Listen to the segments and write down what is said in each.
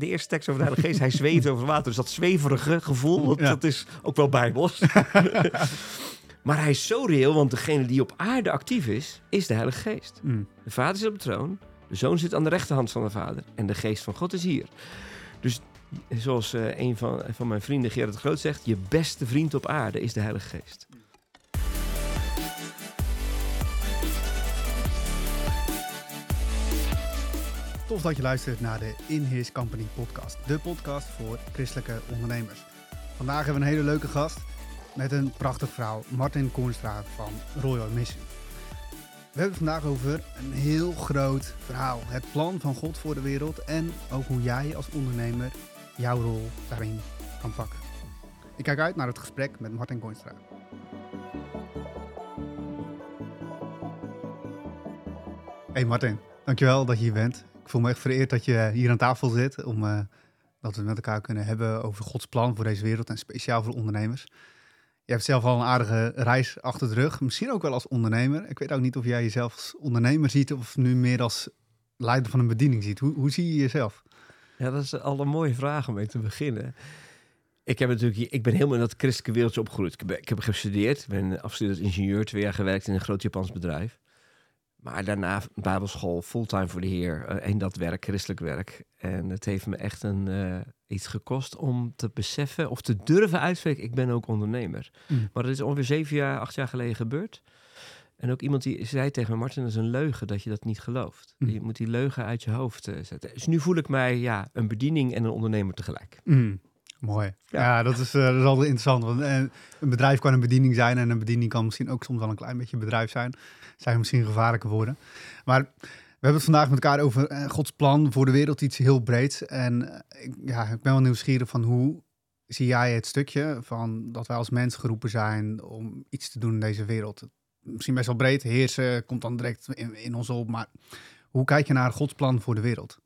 de eerste tekst over de Heilige Geest. Hij zweeft over water. Dus dat zweverige gevoel, dat, Ja. dat is ook wel bijbels. maar hij is zo reëel, want degene die op aarde actief is, is de Heilige Geest. Mm. De Vader zit op de troon, de Zoon zit aan de rechterhand van de Vader en de Geest van God is hier. Dus zoals eh, een van, van mijn vrienden, Gerard Groot, zegt, je beste vriend op aarde is de Heilige Geest. Tof dat je luistert naar de In His Company podcast. De podcast voor christelijke ondernemers. Vandaag hebben we een hele leuke gast met een prachtig vrouw, Martin Koenstra van Royal Mission. We hebben het vandaag over een heel groot verhaal. Het plan van God voor de wereld en ook hoe jij als ondernemer jouw rol daarin kan pakken. Ik kijk uit naar het gesprek met Martin Koenstra. Hey Martin, dankjewel dat je hier bent. Voel me echt vereerd dat je hier aan tafel zit om eh, dat we het met elkaar kunnen hebben over Gods plan voor deze wereld en speciaal voor ondernemers. Je hebt zelf al een aardige reis achter de rug, misschien ook wel als ondernemer. Ik weet ook niet of jij jezelf als ondernemer ziet of nu meer als leider van een bediening ziet. Hoe, hoe zie je jezelf? Ja, dat is al een mooie vraag om mee te beginnen. Ik, heb natuurlijk, ik ben helemaal in dat christelijke wereldje opgegroeid. Ik heb, ik heb gestudeerd, ben afgestudeerd als ingenieur, twee jaar gewerkt in een groot Japans bedrijf. Maar daarna bijbelschool, fulltime voor de Heer. eh, En dat werk, christelijk werk. En het heeft me echt een, eh, iets gekost om te beseffen of te durven uitspreken. Ik ben ook ondernemer. Mm. Maar dat is ongeveer zeven jaar, acht jaar geleden gebeurd. En ook iemand die zei tegen me, Martin, dat is een leugen dat je dat niet gelooft. Mm. Je moet die leugen uit je hoofd eh, zetten. Dus nu voel ik mij ja, een bediening en een ondernemer tegelijk. Mm, mooi. Ja, Ja. dat, is, eh, dat is altijd interessant. Want eh, een bedrijf kan een bediening zijn en een bediening kan misschien ook soms wel een klein beetje bedrijf zijn. Zijn misschien gevaarlijke woorden. Maar we hebben het vandaag met elkaar over eh, Gods plan voor de wereld, iets heel breeds. En ik, ja, ik ben wel nieuwsgierig van hoe zie jij het stukje van dat wij als mens geroepen zijn om iets te doen in deze wereld. Misschien best wel breed, heersen komt dan direct in, in ons op, maar hoe kijk je naar Gods plan voor de wereld?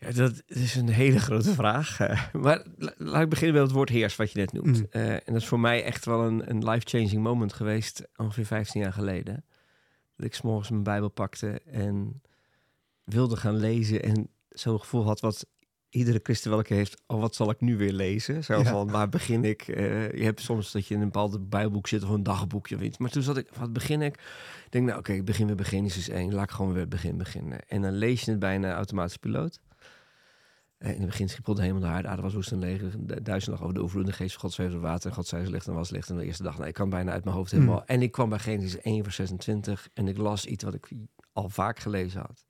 Ja, dat is een hele grote vraag. eh. Maar la- laat ik beginnen met het woord heers, wat je net noemt. Mm. Eh, en dat is voor mij echt wel een, een life-changing moment geweest, ongeveer 15 jaar geleden. Dat ik s'morgens mijn Bijbel pakte en wilde gaan lezen en zo'n gevoel had wat iedere christen welke heeft, oh, wat zal ik nu weer lezen? Zo Ja. van, waar begin ik? Eh, je hebt soms dat je in een bepaald bijbelboek zit of een dagboekje of iets. Maar toen zat ik, wat begin ik? Ik denk, nou oké, ik begin weer bij Genesis 1. Laat ik gewoon weer begin beginnen. En dan lees je het bijna automatisch piloot. Eh, in het begin schiep God de hemel de aarde, was woest en leeg. Duizend lag over de overvloede, geest van God zweefde water. En God zei, is licht en was licht. En de eerste dag, nou, ik kwam bijna uit mijn hoofd helemaal. Mm. En ik kwam bij Genesis 1 vers 26 en ik las iets wat ik al vaak gelezen had.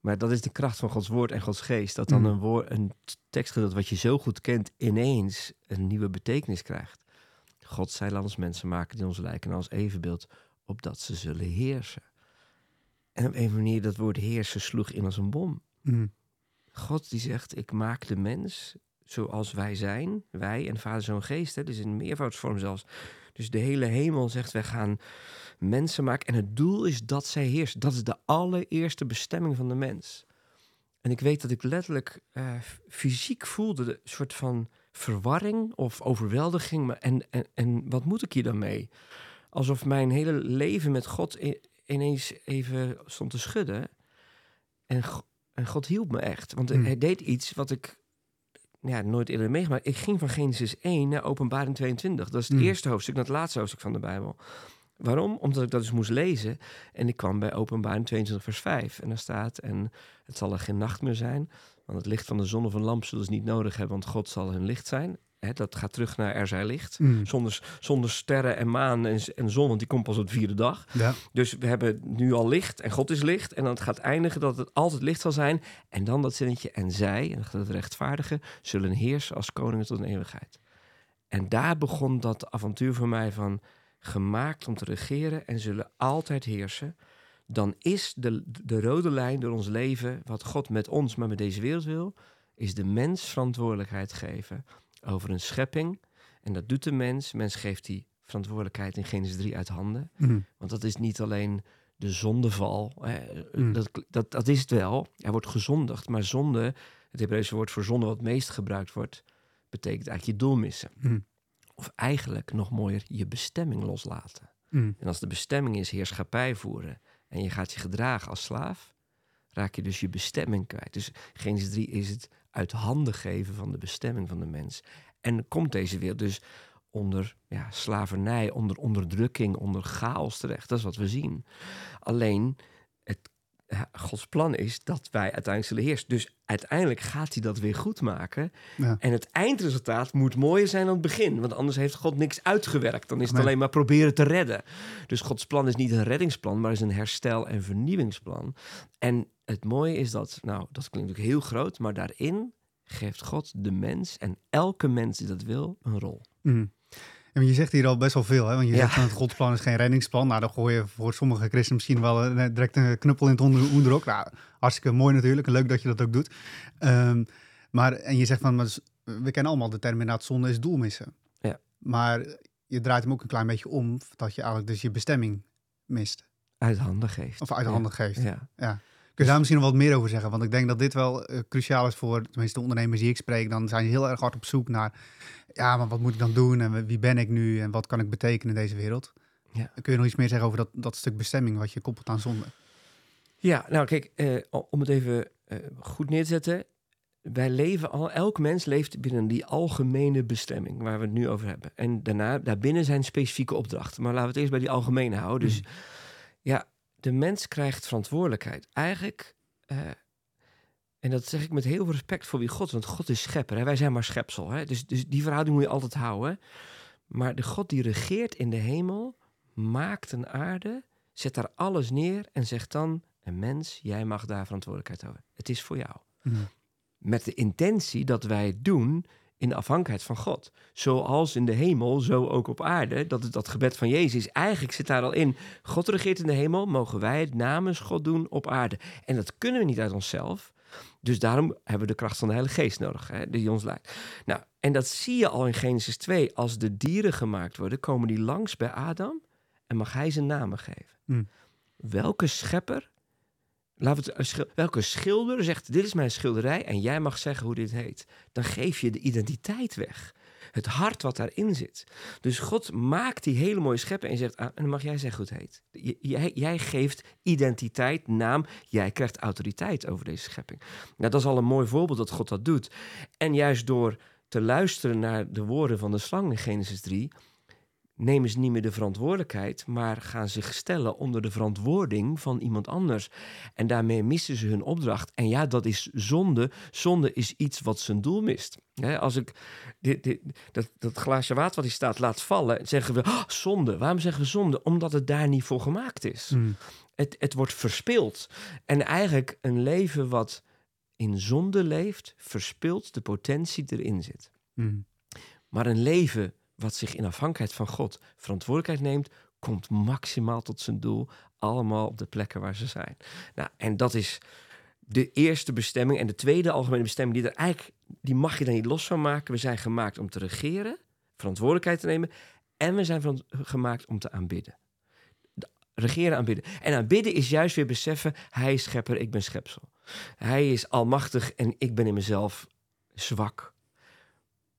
Maar dat is de kracht van Gods woord en Gods geest. Dat dan Mm. een, woord, een tekstgedeelte wat je zo goed kent ineens een nieuwe betekenis krijgt. God zei, laat ons mensen maken die ons lijken naar ons evenbeeld, opdat ze zullen heersen. En op een manier dat woord heersen sloeg in als een bom. Mm, God die zegt, ik maak de mens zoals wij zijn. Wij en Vader, Zoon, Geest. Hè, dus in meervoudsvorm zelfs. Dus de hele hemel zegt, wij gaan mensen maken. En het doel is dat zij heersen. Dat is de allereerste bestemming van de mens. En ik weet dat ik letterlijk eh, fysiek voelde de soort van verwarring of overweldiging. En, en, en wat moet ik hier dan mee? Alsof mijn hele leven met God ineens even stond te schudden. En, en God hielp me echt. Want Hmm. hij deed iets wat ik ja, nooit eerder meegemaakt. Ik ging van Genesis 1 naar Openbaring 22. Dat is het Hmm. eerste hoofdstuk naar het laatste hoofdstuk van de Bijbel. Waarom? Omdat ik dat dus moest lezen. En ik kwam bij Openbaring 22 vers 5. En daar staat, en het zal er geen nacht meer zijn. Want het licht van de zon of een lamp zullen ze niet nodig hebben. Want God zal hun licht zijn. Hè, dat gaat terug naar er zij licht. mm, Zonder, zonder sterren en maan en, en zon, want die komt pas op de vierde dag. ja. Dus we hebben nu al licht en God is licht. En dan het gaat eindigen dat het altijd licht zal zijn. En dan dat zinnetje, en zij, en het rechtvaardigen, zullen heersen als koningen tot een eeuwigheid. En daar begon dat avontuur voor mij van gemaakt om te regeren en zullen altijd heersen. Dan is de, de rode lijn door ons leven, wat God met ons, maar met deze wereld wil, is de mens verantwoordelijkheid geven over een schepping. En dat doet de mens. Mens geeft die verantwoordelijkheid in Genesis 3 uit handen. mm, Want dat is niet alleen de zondeval. Hè. Mm. Dat, dat, dat is het wel. Er wordt gezondigd. Maar zonde, het Hebreeuwse woord voor zonde wat het meest gebruikt wordt, betekent eigenlijk je doel missen. mm, Of eigenlijk nog mooier, je bestemming loslaten. En als de bestemming is heerschappij voeren en je gaat je gedragen als slaaf, raak je dus je bestemming kwijt. Dus Genesis 3 is het uit handen geven van de bestemming van de mens. En komt deze wereld dus onder ja, slavernij, onder onderdrukking, onder chaos terecht. Dat is wat we zien. Alleen, het, Gods plan is dat wij uiteindelijk zullen heersen. Dus uiteindelijk gaat hij dat weer goed maken. Ja. En het eindresultaat moet mooier zijn dan het begin. Want anders heeft God niks uitgewerkt. Dan is het alleen maar proberen te redden. Dus Gods plan is niet een reddingsplan, maar is een herstel- en vernieuwingsplan. En het mooie is dat, nou, dat klinkt natuurlijk heel groot, maar daarin geeft God de mens en elke mens die dat wil een rol. Mhm. En je zegt hier al best wel veel, hè? want je Ja. zegt van het Godsplan is geen reddingsplan. Nou, dan gooi je voor sommige christenen misschien wel eh, direct een knuppel in het onder- onderrok. Nou, hartstikke mooi natuurlijk en leuk dat je dat ook doet. Ehm, maar, en je zegt van, maar s- we kennen allemaal de term inderdaad, zonde is doel missen. Ja. Maar je draait hem ook een klein beetje om, dat je eigenlijk dus je bestemming mist. Uit handen geeft. Of uit de Ja. handen geeft. Ja. Kun je daar misschien nog wat meer over zeggen? Want ik denk dat dit wel eh, cruciaal is voor tenminste de ondernemers die ik spreek. Dan zijn ze heel erg hard op zoek naar, ja, maar wat moet ik dan doen? En wie ben ik nu? En wat kan ik betekenen in deze wereld? Ja. Kun je nog iets meer zeggen over dat, dat stuk bestemming wat je koppelt aan zonde? Ja, nou kijk, eh, om het even eh, goed neer te zetten. Wij leven al, elk mens leeft binnen die algemene bestemming waar we het nu over hebben. En daarna, daarbinnen zijn specifieke opdrachten. Maar laten we het eerst bij die algemene houden. Dus Mhm. ja, de mens krijgt verantwoordelijkheid. Eigenlijk, eh, en dat zeg ik met heel veel respect voor wie God want God is schepper. Hè? Wij zijn maar schepsel. Hè? Dus, dus die verhouding moet je altijd houden. Maar de God die regeert in de hemel, maakt een aarde, zet daar alles neer en zegt dan: Een mens, jij mag daar verantwoordelijkheid over. Het is voor jou. Met de intentie dat wij het doen in de afhankelijkheid van God. Zoals in de hemel, zo ook op aarde. Dat is dat gebed van Jezus. Eigenlijk zit daar al in. God regeert in de hemel, mogen wij het namens God doen op aarde. En dat kunnen we niet uit onszelf. Dus daarom hebben we de kracht van de Heilige Geest nodig, hè, die ons leidt. Nou, en dat zie je al in Genesis 2. Als de dieren gemaakt worden, komen die langs bij Adam en mag hij zijn namen geven. Hmm. Welke schepper, we het, welke schilder zegt: Dit is mijn schilderij en jij mag zeggen hoe dit heet? Dan geef je de identiteit weg. Het hart wat daarin zit. Dus God maakt die hele mooie schepping en zegt: ah, En dan mag jij zeggen hoe het heet. Jij, jij geeft identiteit, naam. Jij krijgt autoriteit over deze schepping. Nou, dat is al een mooi voorbeeld dat God dat doet. En juist door te luisteren naar de woorden van de slang in Genesis 3, nemen ze niet meer de verantwoordelijkheid, maar gaan zich stellen onder de verantwoording van iemand anders. En daarmee missen ze hun opdracht. En ja, dat is zonde. Zonde is iets wat zijn doel mist. Als ik dit, dit, dat, dat glaasje water wat hier staat laat vallen, zeggen we "Ah, zonde. Waarom zeggen we zonde? Omdat het daar niet voor gemaakt is. Mhm. Het, het wordt verspild. En eigenlijk een leven wat in zonde leeft, verspilt de potentie die erin zit. Mhm. Maar een leven wat zich in afhankelijkheid van God verantwoordelijkheid neemt, komt maximaal tot zijn doel, allemaal op de plekken waar ze zijn. Nou, en dat is de eerste bestemming. En de tweede algemene bestemming, die, er eigenlijk, die mag je er niet los van maken. We zijn gemaakt om te regeren, verantwoordelijkheid te nemen, en we zijn gemaakt om te aanbidden. De- Regeren, aanbidden. En aanbidden is juist weer beseffen, hij is schepper, ik ben schepsel. Hij is almachtig en ik ben in mezelf zwak.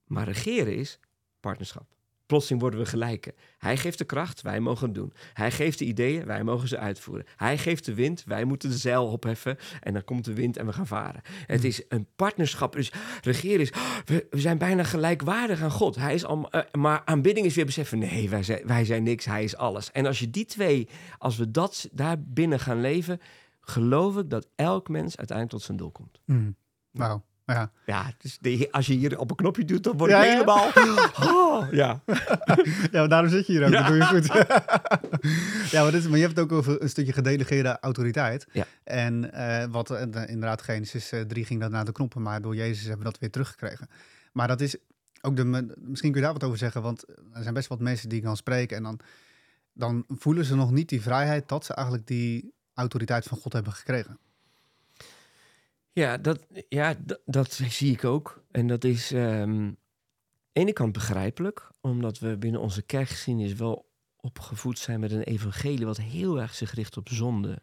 Maar regeren is partnerschap. Plotseling worden we gelijken. Hij geeft de kracht, wij mogen het doen. Hij geeft de ideeën, wij mogen ze uitvoeren. Hij geeft de wind, wij moeten de zeil opheffen. En dan komt de wind en we gaan varen. Het is een partnerschap. Dus regeren is, we, we zijn bijna gelijkwaardig aan God. Hij is al, eh, maar aanbidding is weer beseffen, nee, wij zijn, wij zijn niks, hij is alles. En als je die twee, als we dat daar binnen gaan leven, geloof ik dat elk mens uiteindelijk tot zijn doel komt. Mhm. Wauw. Ja. Ja, dus de- als je hier op een knopje doet, dan word Ja, ja. helemaal... Oh, ja. ja, maar daarom zit je hier ook. Dat doe je goed. ja, maar, dit is, maar je hebt het ook over een stukje gedelegeerde autoriteit. En eh, wat eh, inderdaad Genesis eh, 3 ging dat naar de knoppen, maar door Jezus hebben we dat weer teruggekregen. Maar dat is ook de, misschien kun je daar wat over zeggen, want er zijn best wat mensen die ik dan spreek en dan, dan voelen ze nog niet die vrijheid dat ze eigenlijk die autoriteit van God hebben gekregen. Ja, dat, ja dat, zie ik ook. En dat is ehm, aan de ene kant begrijpelijk, omdat we binnen onze kerkgeschiedenis wel opgevoed zijn met een evangelie wat heel erg zich richt op zonde.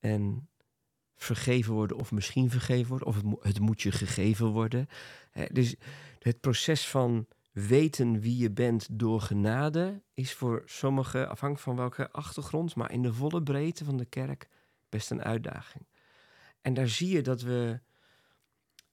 En vergeven worden of misschien vergeven worden, of het, het moet je gegeven worden. Dus het proces van weten wie je bent door genade is voor sommigen, afhankelijk van welke achtergrond, maar in de volle breedte van de kerk best een uitdaging. En daar zie je dat we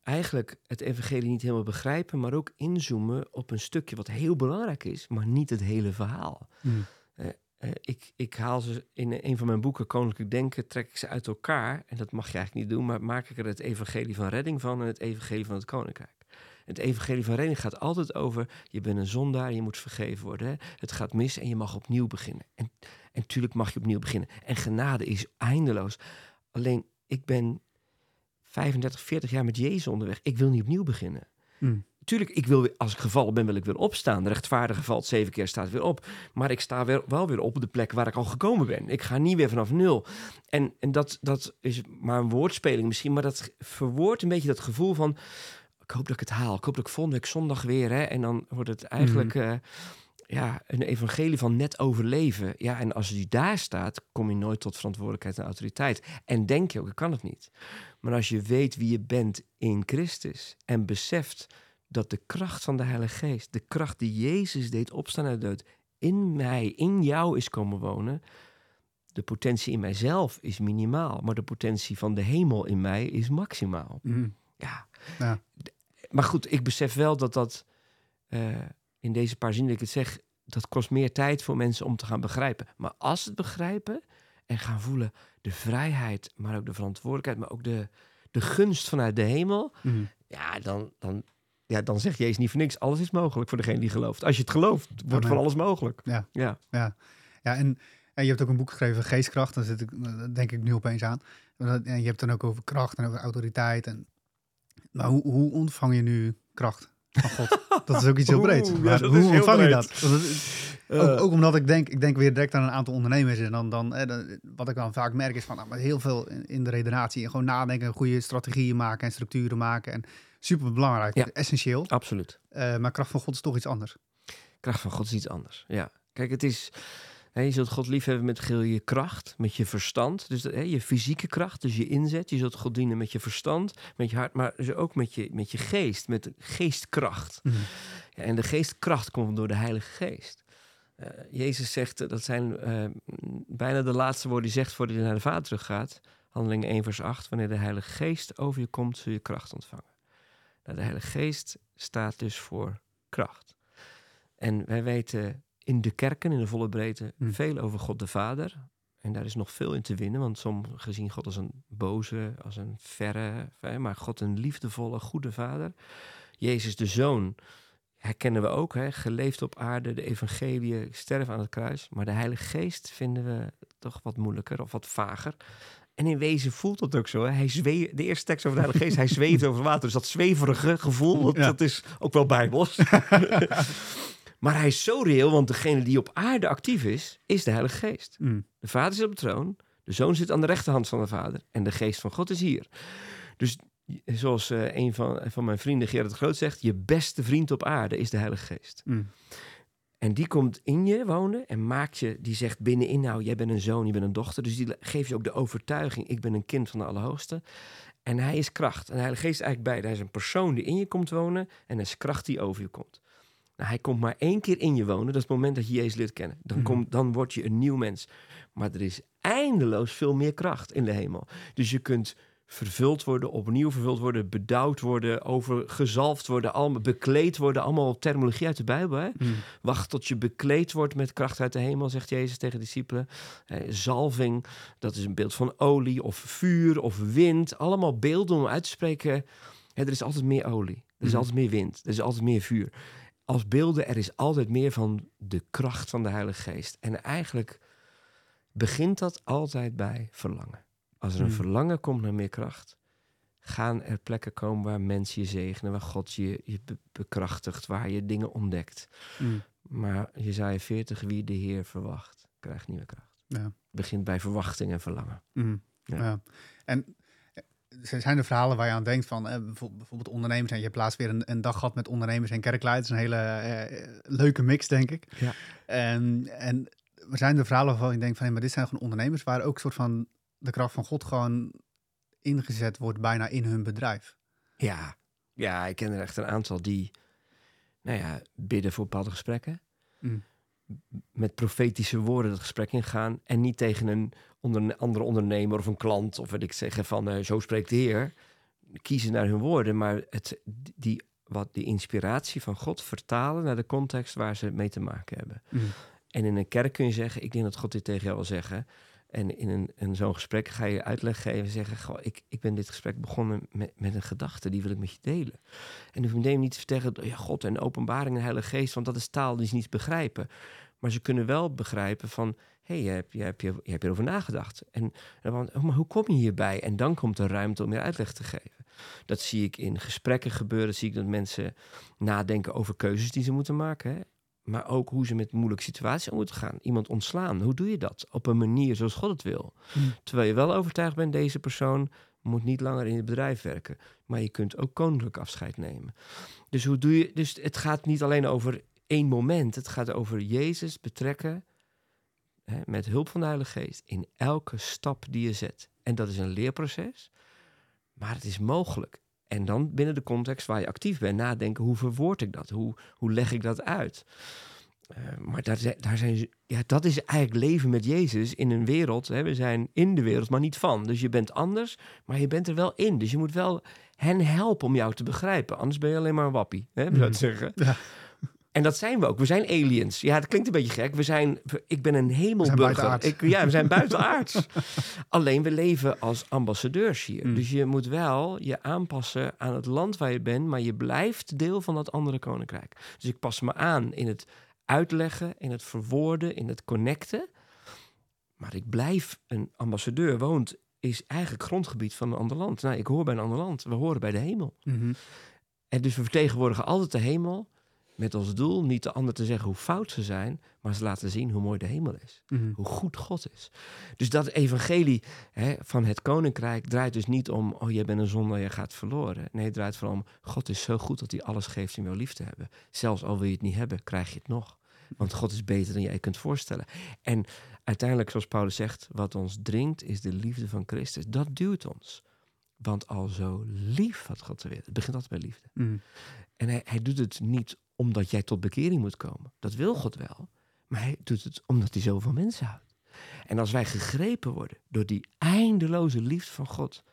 eigenlijk het evangelie niet helemaal begrijpen, maar ook inzoomen op een stukje wat heel belangrijk is, maar niet het hele verhaal. Mm. Eh, ik, ik haal ze in een van mijn boeken, Koninklijk Denken, trek ik ze uit elkaar. En dat mag je eigenlijk niet doen, maar maak ik er het evangelie van redding van en het evangelie van het koninkrijk. Het evangelie van redding gaat altijd over, je bent een zondaar, je moet vergeven worden. Hè? Het gaat mis en je mag opnieuw beginnen. En, en tuurlijk mag je opnieuw beginnen. En genade is eindeloos. Alleen, ik ben 35, 40 jaar met Jezus onderweg. Ik wil niet opnieuw beginnen. Mm. Tuurlijk, ik wil weer, als ik gevallen ben, wil ik weer opstaan. De rechtvaardige valt zeven keer, staat weer op. Maar ik sta weer, wel weer op de plek waar ik al gekomen ben. Ik ga niet weer vanaf nul. En, en dat, dat is maar een woordspeling misschien, maar dat verwoordt een beetje dat gevoel van... Ik hoop dat ik het haal. Ik hoop dat ik volgende week zondag weer... Hè, en dan wordt het eigenlijk eh, ja, een evangelie van net overleven. Ja, en als je daar staat, kom je nooit tot verantwoordelijkheid en autoriteit. En denk je ook, ik kan het niet. Maar als je weet wie je bent in Christus en beseft dat de kracht van de Heilige Geest, de kracht die Jezus deed opstaan uit de dood, in mij, in jou is komen wonen. De potentie in mijzelf is minimaal, maar de potentie van de hemel in mij is maximaal. Mm. Ja. Ja. Maar goed, ik besef wel dat dat eh, in deze paar zinnen dat ik het zeg, dat kost meer tijd voor mensen om te gaan begrijpen. Maar als ze het begrijpen en gaan voelen de vrijheid, maar ook de verantwoordelijkheid, maar ook de, de gunst vanuit de hemel, Mm. ja, dan, dan, ja, dan zegt Jezus niet voor niks. Alles is mogelijk voor degene die gelooft. Als je het gelooft, wordt Amen. van alles mogelijk. Ja. Ja. Ja, ja en, en je hebt ook een boek geschreven, Geestkracht. Daar zit ik, daar denk ik nu opeens aan. En je hebt dan ook over kracht en over autoriteit. En, maar hoe, hoe ontvang je nu kracht van God? Dat is ook iets heel. Oeh, ja, Maar hoe ontvang je breed. dat? Dat is- Eh, ook, ook omdat ik denk, ik denk weer direct aan een aantal ondernemers. En dan, dan, eh, dan- wat ik dan vaak merk is van nou, maar heel veel in, in de redenatie. En gewoon nadenken, goede strategieën maken en structuren maken. En super belangrijk, Ja. essentieel. Absoluut. Eh, maar kracht van God is toch iets anders. Kracht van God is iets anders. Ja. Kijk, het is. Je zult God liefhebben met geheel je kracht, met je verstand. Dus je fysieke kracht, dus je inzet. Je zult God dienen met je verstand, met je hart, maar dus ook met je, met je geest, met geestkracht. Mhm. Ja, en de geestkracht komt door de Heilige Geest. Eh, Jezus zegt, eh, dat zijn eh, bijna de laatste woorden die zegt voordat hij naar de Vader teruggaat. Handelingen 1 vers 8. Wanneer de Heilige Geest over je komt, zul je kracht ontvangen. Nou, de Heilige Geest staat dus voor kracht. En wij weten in de kerken, in de volle breedte, Hmm. veel over God de Vader. En daar is nog veel in te winnen, want sommigen zien God als een boze, als een verre, maar God een liefdevolle, goede Vader. Jezus de Zoon herkennen we ook, hè, geleefd op aarde, de evangelie, sterven aan het kruis. Maar de Heilige Geest vinden we toch wat moeilijker of wat vager. En in wezen voelt dat ook zo. Hè? Hij zwee, de eerste tekst over de Heilige Geest, hij zweeft over water. Dus dat zweverige gevoel, dat, Ja. dat is ook wel bijbels. maar hij is zo reëel, want degene die op aarde actief is, is de Heilige Geest. Mm. De Vader zit op de troon, de Zoon zit aan de rechterhand van de Vader en de Geest van God is hier. Dus zoals eh, een van, van mijn vrienden, Gerard Groot, zegt, je beste vriend op aarde is de Heilige Geest. Mm. En die komt in je wonen en maakt je, die zegt binnenin, nou, jij bent een zoon, je bent een dochter. Dus die geeft je ook de overtuiging, ik ben een kind van de Allerhoogste. En hij is kracht. En de Heilige Geest is eigenlijk beide. Hij is een persoon die in je komt wonen en hij is kracht die over je komt. Hij komt maar één keer in je wonen, dat is het moment dat je Jezus leert kennen. Dan, Mhm. komt, dan word je een nieuw mens. Maar er is eindeloos veel meer kracht in de hemel. Dus je kunt vervuld worden, opnieuw vervuld worden, bedouwd worden, overgezalfd worden, allemaal bekleed worden. Allemaal terminologie uit de Bijbel. Hè? Mm. Wacht tot je bekleed wordt met kracht uit de hemel, zegt Jezus tegen de discipelen. Eh, zalving, dat is een beeld van olie of vuur of wind. Allemaal beelden om uit te spreken. Hè, er is altijd meer olie, er is Mhm. altijd meer wind, er is altijd meer vuur. Als beelden, er is altijd meer van de kracht van de Heilige Geest. En eigenlijk begint dat altijd bij verlangen. Als er een Mhm. verlangen komt naar meer kracht, gaan er plekken komen waar mensen je zegenen, waar God je, je be- bekrachtigt, waar je dingen ontdekt. Mm. Maar Jezaja 40, wie de Heer verwacht, krijgt nieuwe kracht. Ja. Begint bij verwachting en verlangen. Mhm. Ja. Ja. En zijn er verhalen waar je aan denkt van eh, bijvo- bijvoorbeeld ondernemers. En je hebt laatst weer een, een dag gehad met ondernemers en kerkleiders. Een hele eh, leuke mix, denk ik. Ja. En, en zijn er verhalen waarvan je denkt van... Hé, maar dit zijn gewoon ondernemers waar ook soort van de kracht van God gewoon ingezet wordt bijna in hun bedrijf. Ja, ja ik ken er echt een aantal die nou ja, bidden voor bepaalde gesprekken. Mm. met profetische woorden het gesprek ingaan. En niet tegen een onder, andere ondernemer of een klant. Of wat ik zeggen van eh, zo spreekt de Heer. Kiezen naar hun woorden. Maar het, die, wat die inspiratie van God vertalen naar de context waar ze mee te maken hebben. Mm. En in een kerk kun je zeggen, ik denk dat God dit tegen jou wil zeggen. En in, een, in zo'n gesprek ga je uitleg geven. Zeggen, goh, ik, ik ben dit gesprek begonnen met, met een gedachte. Die wil ik met je delen. En hoef niet te vertellen, ja, God en openbaring en Heilige Geest. Want dat is taal die ze niet begrijpen. Maar ze kunnen wel begrijpen van... hé, hey, je, hebt, je, hebt, je, je hebt erover nagedacht. En, en dan, oh, maar hoe kom je hierbij? En dan komt er ruimte om meer uitleg te geven. Dat zie ik in gesprekken gebeuren. Dat zie ik dat mensen nadenken over keuzes die ze moeten maken. Hè? Maar ook hoe ze met moeilijke situaties om moeten gaan. Iemand ontslaan. Hoe doe je dat? Op een manier zoals God het wil. Mm. Terwijl je wel overtuigd bent, deze persoon moet niet langer in het bedrijf werken. Maar je kunt ook koninklijk afscheid nemen. Dus, hoe doe je, dus het gaat niet alleen over één moment. Het gaat over Jezus betrekken hè, met hulp van de Heilige Geest in elke stap die je zet. En dat is een leerproces, maar het is mogelijk. En dan binnen de context waar je actief bent, nadenken hoe verwoord ik dat? Hoe, hoe leg ik dat uit? Uh, maar daar, daar zijn, ja, dat is eigenlijk leven met Jezus in een wereld. Hè, we zijn in de wereld, maar niet van. Dus je bent anders, maar je bent er wel in. Dus je moet wel hen helpen om jou te begrijpen. Anders ben je alleen maar een wappie, hè, zou ik zeggen. Ja. En dat zijn we ook. We zijn aliens. Ja, dat klinkt een beetje gek. We zijn, ik ben een hemelburger. Ik, ja, we zijn buitenaards. Alleen we leven als ambassadeurs hier. Mm. Dus je moet wel je aanpassen aan het land waar je bent, maar je blijft deel van dat andere koninkrijk. Dus ik pas me aan in het uitleggen, in het verwoorden, in het connecten. Maar ik blijf een ambassadeur. Woont is eigenlijk grondgebied van een ander land. Nou, ik hoor bij een ander land. We horen bij de hemel. Mm -hmm. En dus we vertegenwoordigen altijd de hemel. Met als doel niet de ander te zeggen hoe fout ze zijn, maar ze laten zien hoe mooi de hemel is. Mm -hmm. Hoe goed God is. Dus dat evangelie hè, van het koninkrijk draait dus niet om, oh jij bent een zondaar, je gaat verloren. Nee, het draait vooral om, God is zo goed dat hij alles geeft om jou lief te hebben. Zelfs al wil je het niet hebben, krijg je het nog. Want God is beter dan jij kunt voorstellen. En uiteindelijk, zoals Paulus zegt, wat ons dringt is de liefde van Christus. Dat duwt ons. Want al zo lief had God de wereld. Het begint altijd bij liefde. Mm. En hij, hij doet het niet omdat jij tot bekering moet komen. Dat wil God wel. Maar hij doet het omdat hij zoveel mensen houdt. En als wij gegrepen worden door die eindeloze liefde van God,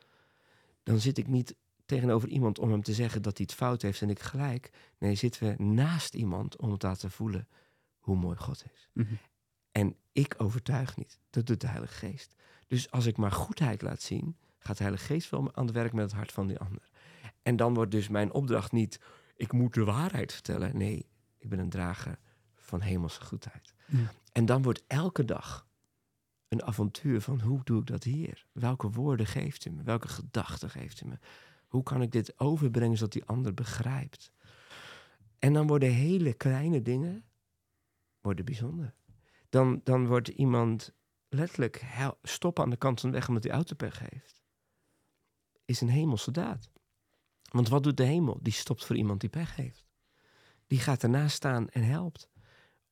dan zit ik niet tegenover iemand om hem te zeggen dat hij het fout heeft en ik gelijk. Nee, zitten we naast iemand om het laten voelen hoe mooi God is. Mm -hmm. En ik overtuig niet. Dat doet de Heilige Geest. Dus als ik maar goedheid laat zien, gaat de Heilige Geest wel aan het werk met het hart van die ander. En dan wordt dus mijn opdracht niet, ik moet de waarheid vertellen. Nee, ik ben een drager van hemelse goedheid. Ja. En dan wordt elke dag een avontuur van hoe doe ik dat hier? Welke woorden geeft u me? Welke gedachten geeft u me? Hoe kan ik dit overbrengen zodat die ander begrijpt? En dan worden hele kleine dingen worden bijzonder. Dan, dan wordt iemand letterlijk stoppen aan de kant van de weg omdat hij autopech heeft. Is een hemelse daad. Want wat doet de hemel? Die stopt voor iemand die pech heeft. Die gaat ernaast staan en helpt.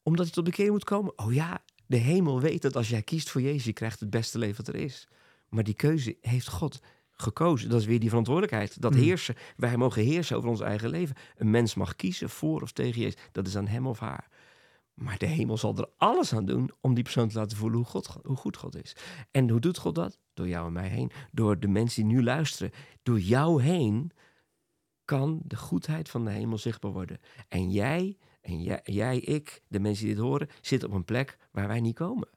Omdat hij tot bekering moet komen. Oh ja, de hemel weet dat als jij kiest voor Jezus, je krijgt het beste leven wat er is. Maar die keuze heeft God gekozen. Dat is weer die verantwoordelijkheid. Dat Mm. heersen. Wij mogen heersen over ons eigen leven. Een mens mag kiezen voor of tegen Jezus. Dat is aan hem of haar. Maar de hemel zal er alles aan doen om die persoon te laten voelen hoe, God, hoe goed God is. En hoe doet God dat? Door jou en mij heen. Door de mensen die nu luisteren. Door jou heen kan de goedheid van de hemel zichtbaar worden. En jij, en jij, jij, ik, de mensen die dit horen, zitten op een plek waar wij niet komen.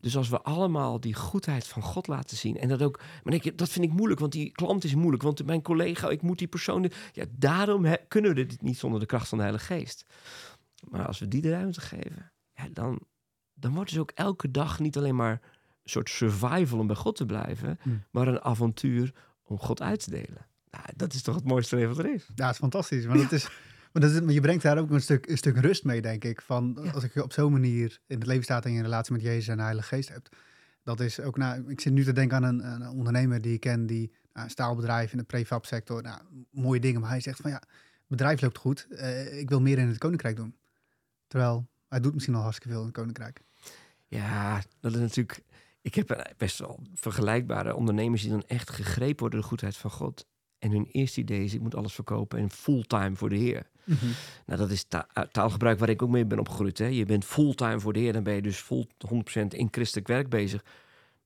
Dus als we allemaal die goedheid van God laten zien. En dat ook. Maar ik, dat vind ik moeilijk, want die klant is moeilijk. Want mijn collega, ik moet die persoon. Ja, daarom he, kunnen we dit niet zonder de kracht van de Heilige Geest. Maar als we die de ruimte geven, ja, dan, dan wordt dus ook elke dag niet alleen maar een soort survival om bij God te blijven, Hmm. maar een avontuur om God uit te delen. Nou, dat is toch het mooiste leven wat er is. Ja, het is fantastisch. Maar, dat is, maar, dat is, maar je brengt daar ook een stuk, een stuk rust mee, denk ik. Van. Als ik op zo'n manier in het leven staat en je een relatie met Jezus en de Heilige Geest hebt. Dat is ook, nou, ik zit nu te denken aan een, een ondernemer die ik ken, die nou, een staalbedrijf in de prefabsector, nou, mooie dingen. Maar hij zegt van ja, het bedrijf loopt goed, eh, ik wil meer in het koninkrijk doen. Terwijl hij doet misschien al hartstikke veel in het koninkrijk. Ja, dat is natuurlijk. Ik heb best wel vergelijkbare ondernemers die dan echt gegrepen worden door de goedheid van God. En hun eerste idee is, ik moet alles verkopen en fulltime voor de Heer. Mhm. Nou, dat is ta- uh, taalgebruik waar ik ook mee ben opgegroeid. Hè. Je bent fulltime voor de Heer, dan ben je dus vol 100% in christelijk werk bezig.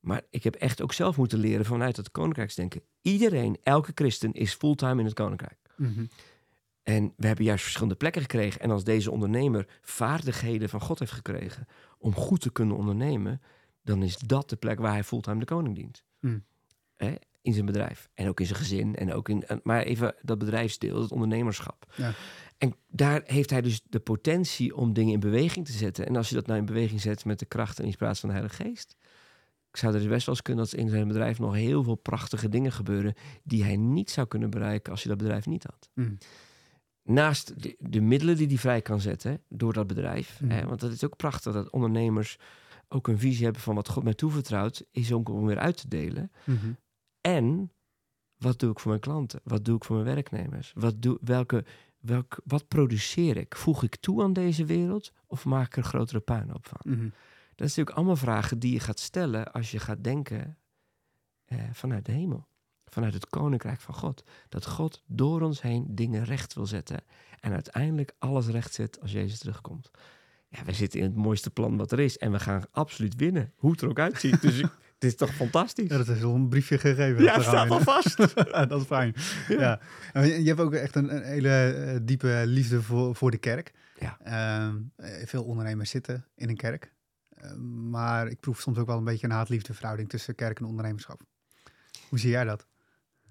Maar ik heb echt ook zelf moeten leren vanuit het koninkrijksdenken. Iedereen, elke christen is fulltime in het koninkrijk. Mhm. En we hebben juist verschillende plekken gekregen. En als deze ondernemer vaardigheden van God heeft gekregen om goed te kunnen ondernemen, dan is dat de plek waar hij fulltime de koning dient. Mm. Hè? In zijn bedrijf. En ook in zijn gezin. En ook in, maar even dat bedrijfsdeel, het ondernemerschap. Ja. En daar heeft hij dus de potentie om dingen in beweging te zetten. En als je dat nou in beweging zet met de kracht en inspiratie van de Heilige Geest. Ik zou er dus best wel eens kunnen dat in zijn bedrijf nog heel veel prachtige dingen gebeuren. die hij niet zou kunnen bereiken als hij dat bedrijf niet had Mhm. naast de, de middelen die hij vrij kan zetten door dat bedrijf. Mhm. Hè, want dat is ook prachtig dat ondernemers ook een visie hebben van wat God mij toevertrouwt, is ook om weer uit te delen. Mhm. En wat doe ik voor mijn klanten? Wat doe ik voor mijn werknemers? Wat, doe, welke, welk, wat produceer ik? Voeg ik toe aan deze wereld of maak ik er grotere puinhoop van? Mhm. Dat is natuurlijk allemaal vragen die je gaat stellen als je gaat denken eh, vanuit de hemel. Vanuit het koninkrijk van God. Dat God door ons heen dingen recht wil zetten. En uiteindelijk alles recht zet als Jezus terugkomt. Ja, wij zitten in het mooiste plan wat er is. En we gaan absoluut winnen. Hoe het er ook uitziet. Dus ik- het is toch fantastisch? Ja, dat is al een briefje gegeven. Ja, het staat al vast. Dat is fijn. Ja. En Je hebt ook echt een, een hele eh, diepe liefde voor, voor de kerk. Ja. Ehm, eh, veel ondernemers zitten in een kerk. Eh, maar ik proef soms ook wel een beetje een haat-liefde verhouding tussen kerk en ondernemerschap. Hoe zie jij dat?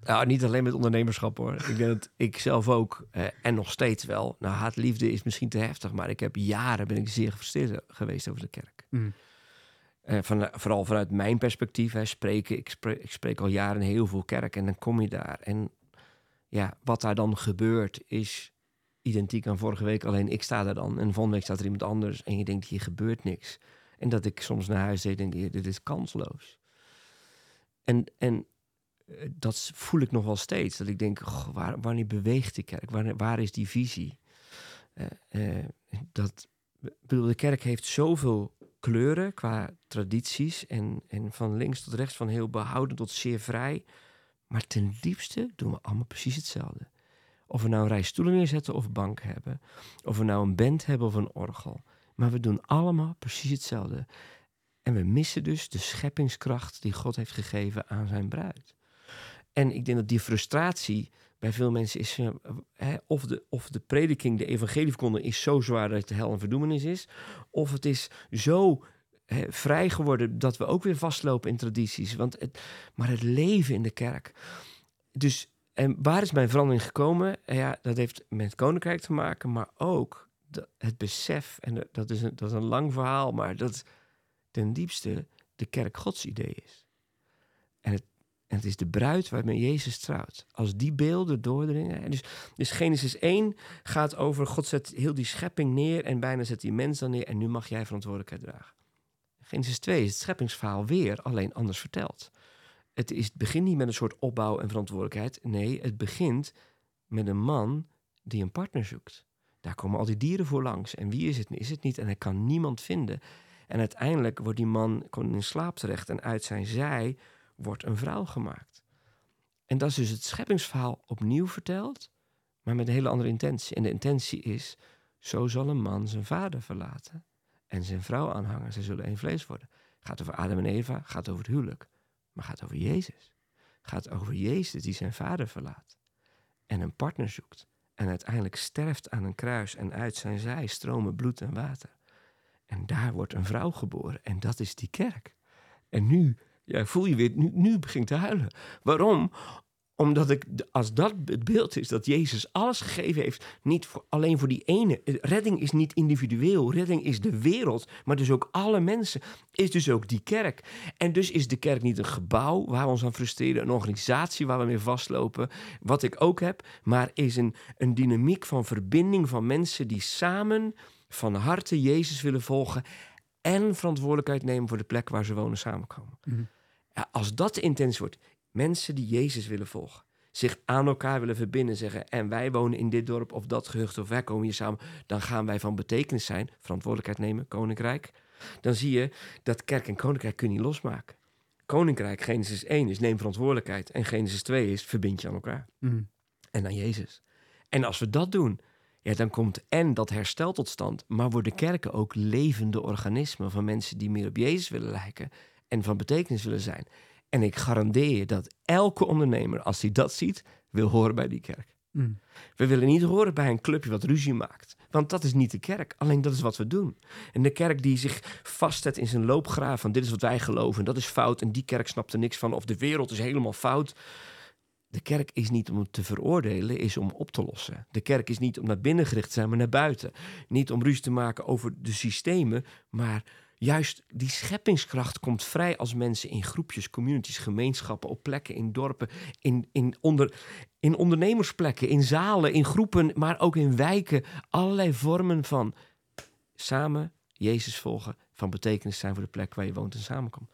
Nou, niet alleen met ondernemerschap hoor. Ik denk dat ik zelf ook, eh, en nog steeds wel. Nou, haatliefde is misschien te heftig, maar ik heb jaren ben ik zeer gefrustreerd geweest over de kerk. Mm. Eh, van, vooral vanuit mijn perspectief, spreken. Ik spreek, ik spreek al jaren heel veel kerk en dan kom je daar. En ja, wat daar dan gebeurt is identiek aan vorige week. Alleen ik sta daar dan en volgende week staat er iemand anders. En je denkt, hier gebeurt niks. En dat ik soms naar huis deed en denk, dit is kansloos. En, en eh, dat voel ik nog wel steeds. Dat ik denk, goh, waar, wanneer beweegt de kerk? Waar, waar is die visie? Eh, dat, bedoel, de kerk heeft zoveel kleuren qua tradities. En, en van links tot rechts, van heel behouden tot zeer vrij. Maar ten diepste doen we allemaal precies hetzelfde. Of we nou een rij stoelen neerzetten of bank hebben. Of we nou een band hebben of een orgel. Maar we doen allemaal precies hetzelfde. En we missen dus de scheppingskracht die God heeft gegeven aan zijn bruid. En ik denk dat die frustratie bij veel mensen is... eh, hè, of, de, of de prediking, de evangelieverkondiging is zo zwaar dat het de hel en verdoemenis is. Of het is zo hè, vrij geworden dat we ook weer vastlopen in tradities. Want het, maar het leven in de kerk. Dus en waar is mijn verandering gekomen? Ja, dat heeft met koninkrijk te maken, maar ook het besef. En dat is, een, dat is een lang verhaal, maar dat ten diepste de kerk Gods idee is. En het, is de bruid waarmee Jezus trouwt. Als die beelden doordringen. En dus, dus Genesis 1 gaat over God zet heel die schepping neer en bijna zet die mens dan neer en nu mag jij verantwoordelijkheid dragen. Genesis 2 is het scheppingsverhaal weer, alleen anders verteld. Het, is, het begint niet met een soort opbouw en verantwoordelijkheid. Nee, het begint met een man die een partner zoekt. Daar komen al die dieren voor langs. En wie is het? Is het niet? En hij kan niemand vinden. En uiteindelijk wordt die man in slaap terecht en uit zijn zij wordt een vrouw gemaakt. En dat is dus het scheppingsverhaal opnieuw verteld, maar met een hele andere intentie. En de intentie is, zo zal een man zijn vader verlaten en zijn vrouw aanhangen. Ze zullen één vlees worden. Gaat over Adam en Eva, gaat over het huwelijk, maar gaat over Jezus. Gaat over Jezus die zijn vader verlaat en een partner zoekt. En uiteindelijk sterft aan een kruis en uit zijn zij stromen bloed en water. En daar wordt een vrouw geboren en dat is die kerk. En nu ja, voel je weer, nu, nu begin ik te huilen. Waarom? Omdat ik, als dat het beeld is dat Jezus alles gegeven heeft, niet alleen voor die ene. Redding is niet individueel, redding is de wereld, maar dus ook alle mensen, is dus ook die kerk. En dus is de kerk niet een gebouw waar we ons aan frustreren, een organisatie waar we mee vastlopen, wat ik ook heb, maar is een, een dynamiek van verbinding van mensen die samen van harte Jezus willen volgen en verantwoordelijkheid nemen voor de plek waar ze wonen samenkomen. Mhm. Ja, als dat de intentie wordt, mensen die Jezus willen volgen, zich aan elkaar willen verbinden, zeggen en wij wonen in dit dorp of dat gehucht of wij komen hier samen, dan gaan wij van betekenis zijn, verantwoordelijkheid nemen, koninkrijk. Dan zie je dat kerk en koninkrijk kun je niet losmaken. koninkrijk, Genesis 1, is neem verantwoordelijkheid. En Genesis 2 is verbind je aan elkaar Mm. en aan Jezus. En als we dat doen, ja, dan komt en dat herstel tot stand, maar worden kerken ook levende organismen van mensen die meer op Jezus willen lijken en van betekenis willen zijn. En ik garandeer je dat elke ondernemer, als hij dat ziet, wil horen bij die kerk. Mm. We willen niet horen bij een clubje wat ruzie maakt. Want dat is niet de kerk. Alleen dat is wat we doen. En de kerk die zich vastzet in zijn loopgraaf van dit is wat wij geloven en dat is fout en die kerk snapt er niks van of de wereld is helemaal fout. De kerk is niet om te veroordelen, is om op te lossen. De kerk is niet om naar binnen gericht te zijn, maar naar buiten. Niet om ruzie te maken over de systemen, maar juist die scheppingskracht komt vrij als mensen in groepjes, communities, gemeenschappen, op plekken, in dorpen, in, in, onder, in ondernemersplekken, in zalen, in groepen, maar ook in wijken. Allerlei vormen van samen Jezus volgen, van betekenis zijn voor de plek waar je woont en samenkomt.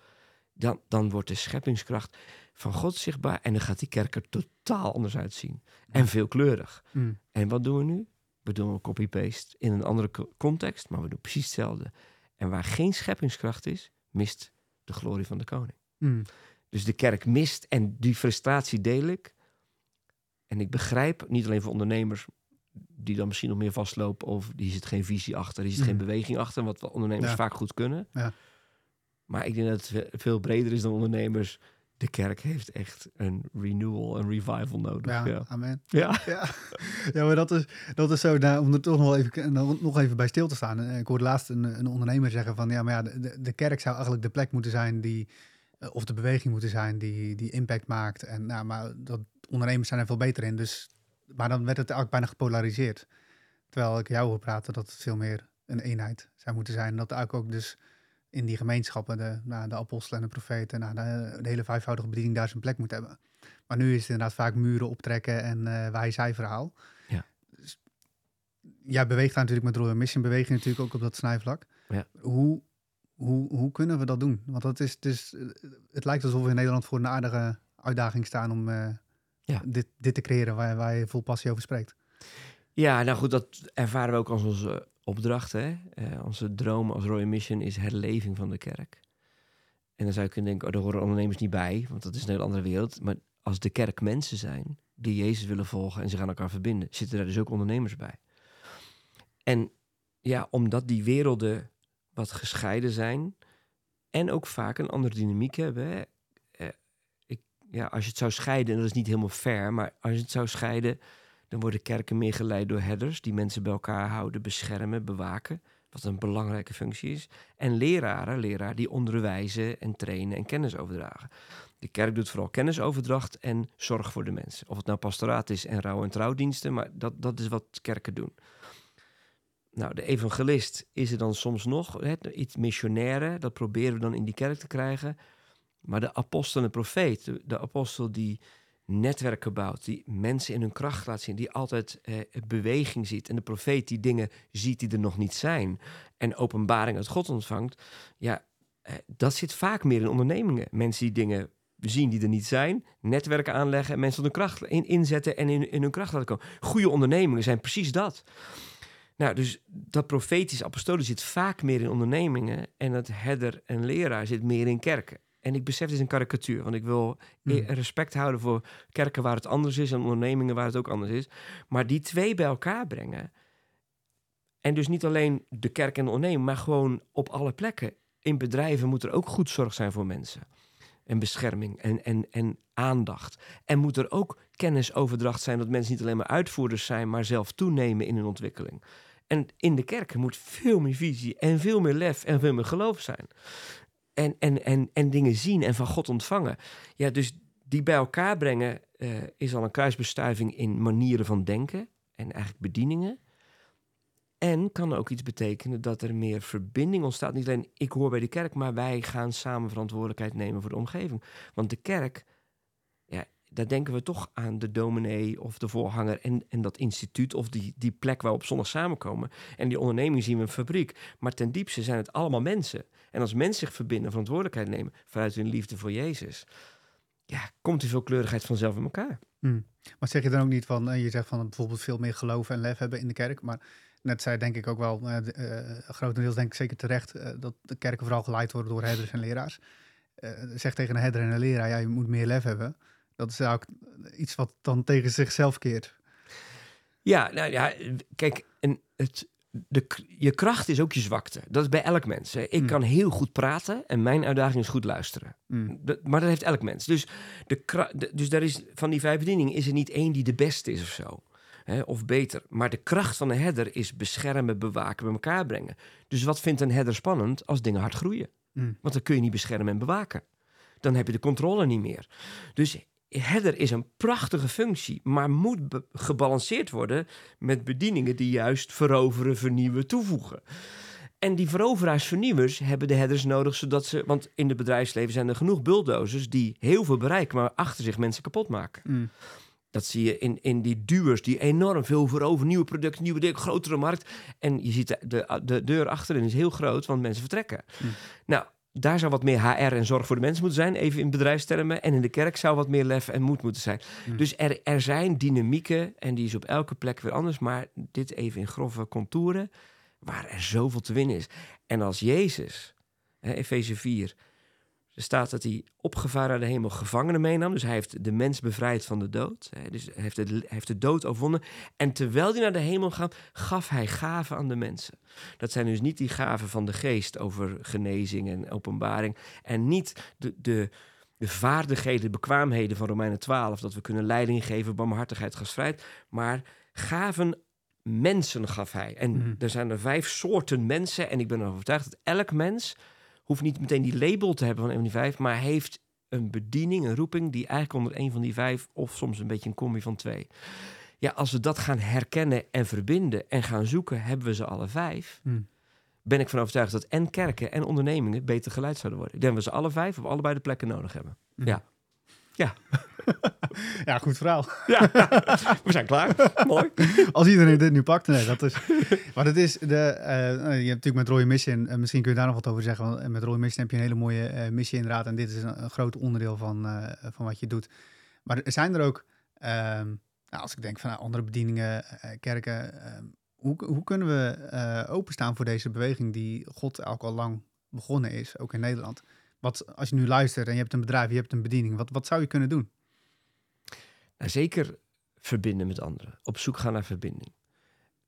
Dan, dan wordt de scheppingskracht van God zichtbaar en dan gaat die kerk er totaal anders uitzien. En veelkleurig. Mm. En wat doen we nu? We doen een copy-paste in een andere co- context, maar we doen precies hetzelfde. En waar geen scheppingskracht is, mist de glorie van de koning. Mm. Dus de kerk mist en die frustratie deel ik. En ik begrijp, niet alleen voor ondernemers die dan misschien nog meer vastlopen of die zit geen visie achter, die zit geen Mhm. beweging achter, wat ondernemers Ja. vaak goed kunnen. Ja. Maar ik denk dat het ve- veel breder is dan ondernemers. De kerk heeft echt een renewal, een revival nodig. Ja, Ja, amen. ja. Ja, ja maar dat is, dat is zo, nou, om er toch nog wel even, nog even bij stil te staan. Eh, Ik hoorde laatst een, een ondernemer zeggen van, ja, maar ja, de, de- de kerk zou eigenlijk de plek moeten zijn die, eh, of de beweging moeten zijn die, die impact maakt. En nou, maar dat ondernemers zijn er veel beter in. Dus, maar dan werd het eigenlijk bijna gepolariseerd. Terwijl ik jou hoor praten dat het veel meer een eenheid zou moeten zijn. En dat eigenlijk ook dus in die gemeenschappen, de, nou, de apostelen en de profeten, nou, de, de hele vijfvoudige bediening daar zijn plek moet hebben. Maar nu is het inderdaad vaak muren optrekken en eh wij-zij verhaal. Ja. Dus, jij beweegt daar natuurlijk met Royal Mission, beweeg je natuurlijk ook op dat snijvlak. Ja. Hoe, hoe, hoe kunnen we dat doen? Want dat is, dus, eh, het lijkt alsof we in Nederland voor een aardige uitdaging staan om eh, Ja. dit, dit te creëren waar, waar je vol passie over spreekt. Ja, nou goed, dat ervaren we ook als onze opdracht. Hè? Eh, onze droom als Royal Mission is herleving van de kerk. En dan zou je kunnen denken, oh, daar horen ondernemers niet bij, want dat is een hele andere wereld. Maar als de kerk mensen zijn die Jezus willen volgen en zich aan elkaar verbinden, zitten daar dus ook ondernemers bij. En ja, omdat die werelden wat gescheiden zijn en ook vaak een andere dynamiek hebben. Eh, ja, als je het zou scheiden, en dat is niet helemaal fair, maar als je het zou scheiden, dan worden kerken meer geleid door herders die mensen bij elkaar houden, beschermen, bewaken. Wat een belangrijke functie is. En leraren, leraar die onderwijzen en trainen en kennis overdragen. De kerk doet vooral kennisoverdracht en zorg voor de mensen. Of het nou pastoraat is en rouw- en trouwdiensten, maar dat, dat is wat kerken doen. Nou, de evangelist is er dan soms nog, iets missionaire, dat proberen we dan in die kerk te krijgen. Maar de apostel en de profeet, de, de apostel die netwerken bouwt, die mensen in hun kracht laat zien, die altijd eh, beweging ziet. En de profeet die dingen ziet die er nog niet zijn. En openbaring uit God ontvangt. Ja, eh, dat zit vaak meer in ondernemingen. Mensen die dingen zien die er niet zijn, netwerken aanleggen en mensen hun kracht in, inzetten en in, in hun kracht laten komen. Goede ondernemingen zijn precies dat. Nou, dus dat profetisch apostolie zit vaak meer in ondernemingen en het herder en leraar zit meer in kerken. En ik besef, het is een karikatuur, want ik wil Hmm. eh, respect houden voor kerken waar het anders is en ondernemingen waar het ook anders is. Maar die twee bij elkaar brengen. En dus niet alleen de kerk en de onderneming, maar gewoon op alle plekken. In bedrijven moet er ook goed zorg zijn voor mensen. En bescherming en, en, en aandacht. En moet er ook kennisoverdracht zijn dat mensen niet alleen maar uitvoerders zijn, maar zelf toenemen in hun ontwikkeling. En in de kerken moet veel meer visie en veel meer lef en veel meer geloof zijn. En, en, en, en dingen zien en van God ontvangen. Ja, dus die bij elkaar brengen eh, is al een kruisbestuiving in manieren van denken en eigenlijk bedieningen. En kan ook iets betekenen dat er meer verbinding ontstaat. Niet alleen ik hoor bij de kerk, maar wij gaan samen verantwoordelijkheid nemen voor de omgeving. Want de kerk, ja, daar denken we toch aan de dominee of de voorhanger en, en dat instituut of die, die plek waar we op zondag samenkomen. En die onderneming zien we een fabriek. Maar ten diepste zijn het allemaal mensen. En als mensen zich verbinden, verantwoordelijkheid nemen vanuit hun liefde voor Jezus, ja, komt die veelkleurigheid vanzelf in elkaar. Hmm. Maar zeg je dan ook niet van, eh, je zegt van bijvoorbeeld veel meer geloof en lef hebben in de kerk, maar net zei denk ik ook wel, de- eh, grotendeels denk ik zeker terecht, dat de kerken vooral geleid worden door herders en leraars. zegt tegen een herder en een leraar, ja, je moet meer lef hebben. Dat is ook iets wat dan tegen zichzelf keert. Ja, nou ja, kijk, en het, de, je kracht is ook je zwakte. Dat is bij elk mens. Hè. Ik Mm. kan heel goed praten en mijn uitdaging is goed luisteren. Mm. Dat- maar dat heeft elk mens. Dus, de, dus daar is, van die vijf bedieningen is er niet één die de beste is of zo. Hè, of beter. Maar de kracht van een herder is beschermen, bewaken, bij elkaar brengen. Dus wat vindt een herder spannend als dingen hard groeien? Mm. Want dan kun je niet beschermen en bewaken. Dan heb je de controle niet meer. Dus herder is een prachtige functie, maar moet gebalanceerd worden met bedieningen die juist veroveren, vernieuwen, toevoegen. En die veroveraars, vernieuwers hebben de herders nodig, zodat ze. Want in het bedrijfsleven zijn er genoeg bulldozers die heel veel bereiken, maar achter zich mensen kapot maken. Mm. Dat zie je in, in die duwers die enorm veel veroveren. Nieuwe producten, nieuwe dingen, grotere markt. En je ziet de, de, de deur achterin is heel groot, want mensen vertrekken. Mm. Nou, daar zou wat meer HR en zorg voor de mensen moeten zijn, even in bedrijfstermen. En in de kerk zou wat meer lef en moed moeten zijn. Mm. Dus er, er zijn dynamieken en die is op elke plek weer anders. Maar dit even in grove contouren, waar er zoveel te winnen is. En als Jezus, Efeze 4, er staat dat hij opgevaren naar de hemel gevangenen meenam. Dus hij heeft de mens bevrijd van de dood. Dus hij heeft, de, hij heeft de dood overwonnen. En terwijl hij naar de hemel gaat, gaf hij gaven aan de mensen. Dat zijn dus niet die gaven van de geest over genezing en openbaring. En niet de, de, de vaardigheden, bekwaamheden van Romeinen 12. Dat we kunnen leiding geven, barmhartigheid, gastvrijheid. Maar gaven mensen gaf hij. En Mhm. er zijn er vijf soorten mensen. En ik ben ervan overtuigd dat elk mens hoeft niet meteen die label te hebben van een van die vijf, maar heeft een bediening, een roeping die eigenlijk onder een van die vijf of soms een beetje een combi van twee. Ja, als we dat gaan herkennen en verbinden en gaan zoeken, hebben we ze alle vijf. Mm. Ben ik van overtuigd dat en kerken en ondernemingen beter geleid zouden worden. Ik denk dat we ze alle vijf op allebei de plekken nodig hebben. Mm. Ja. Ja. Ja, goed verhaal. Ja, we zijn klaar. Mooi. Als iedereen dit nu pakt, nee, dat is. Maar dat is de. eh, je hebt natuurlijk met Roy Mission, eh, misschien kun je daar nog wat over zeggen. Want met Roy Mission heb je een hele mooie eh, missie inderdaad. En dit is een, een groot onderdeel van, eh, van wat je doet. Maar er zijn er ook, ehm, nou, als ik denk van nou, andere bedieningen, eh, kerken. ehm, hoe, hoe kunnen we eh, openstaan voor deze beweging die God ook al lang begonnen is, ook in Nederland? Wat, als je nu luistert en je hebt een bedrijf, je hebt een bediening, wat, wat zou je kunnen doen? Nou, zeker verbinden met anderen. Op zoek gaan naar verbinding.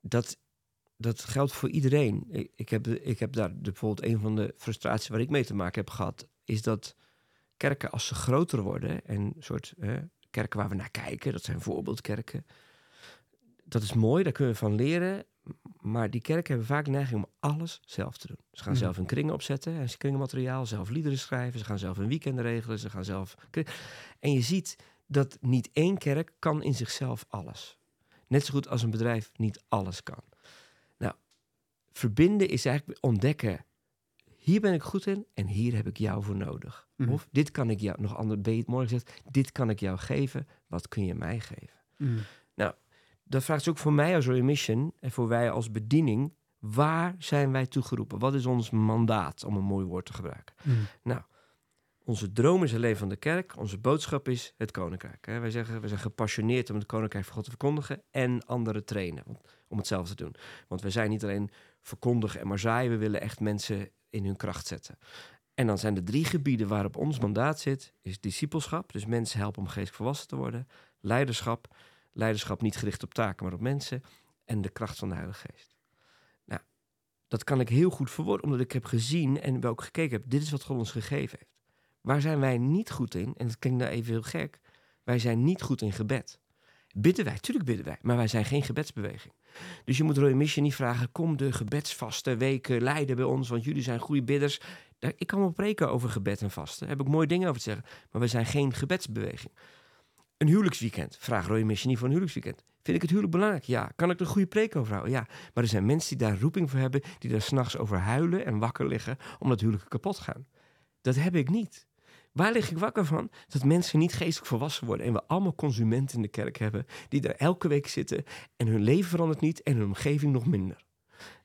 Dat, dat geldt voor iedereen. Ik, ik, heb, ik heb daar bijvoorbeeld een van de frustraties waar ik mee te maken heb gehad, is dat kerken als ze groter worden en soort kerken waar we naar kijken, dat zijn voorbeeldkerken. Dat is mooi, daar kunnen we van leren. Maar die kerken hebben vaak de neiging om alles zelf te doen. Ze gaan Mhm. zelf een kringen opzetten, en kringenmateriaal, zelf liederen schrijven, ze gaan zelf een weekend regelen, ze gaan zelf. En je ziet dat niet één kerk kan in zichzelf alles. Net zo goed als een bedrijf niet alles kan. Nou, verbinden is eigenlijk ontdekken. Hier ben ik goed in en hier heb ik jou voor nodig. Mhm. Of dit kan ik jou, nog ander, ben je het morgen gezegd, dit kan ik jou geven, wat kun je mij geven? Mm. Dat vraagt ook voor mij als Royal Mission en voor wij als bediening, waar zijn wij toegeroepen? Wat is ons mandaat, om een mooi woord te gebruiken? Mm. Onze droom is het leven van de kerk. Onze boodschap is het koninkrijk. Hè? Wij zeggen, we zijn gepassioneerd om het koninkrijk van God te verkondigen en anderen trainen om- om hetzelfde te doen. Want we zijn niet alleen verkondigen en maar zaaien, we willen echt mensen in hun kracht zetten. En dan zijn er drie gebieden waarop ons mandaat zit. Is discipelschap, dus mensen helpen om geestelijk volwassen te worden. Leiderschap, leiderschap niet gericht op taken, maar op mensen. En de kracht van de Heilige Geest. Nou, dat kan ik heel goed verwoorden, omdat ik heb gezien en ook gekeken heb. Dit is wat God ons gegeven heeft. Waar zijn wij niet goed in? En dat klinkt nou even heel gek. Wij zijn niet goed in gebed. Bidden wij? Tuurlijk bidden wij. Maar wij zijn geen gebedsbeweging. Dus je moet Royal Mission niet vragen... kom de gebedsvaste weken leiden bij ons... want jullie zijn goede bidders. Ik kan wel preken over gebed en vasten. Daar heb ik mooie dingen over te zeggen. Maar we zijn geen gebedsbeweging. Een huwelijksweekend. Vraag Mission niet voor een huwelijksweekend. Vind ik het huwelijk belangrijk? Ja. Kan ik er een goede preek over houden? Ja. Maar er zijn mensen die daar roeping voor hebben... die daar s'nachts over huilen en wakker liggen... omdat huwelijken kapot gaan. Dat heb ik niet. Waar lig ik wakker van? Dat mensen niet geestelijk volwassen worden. En we allemaal consumenten in de kerk hebben. die er elke week zitten. en hun leven verandert niet. en hun omgeving nog minder.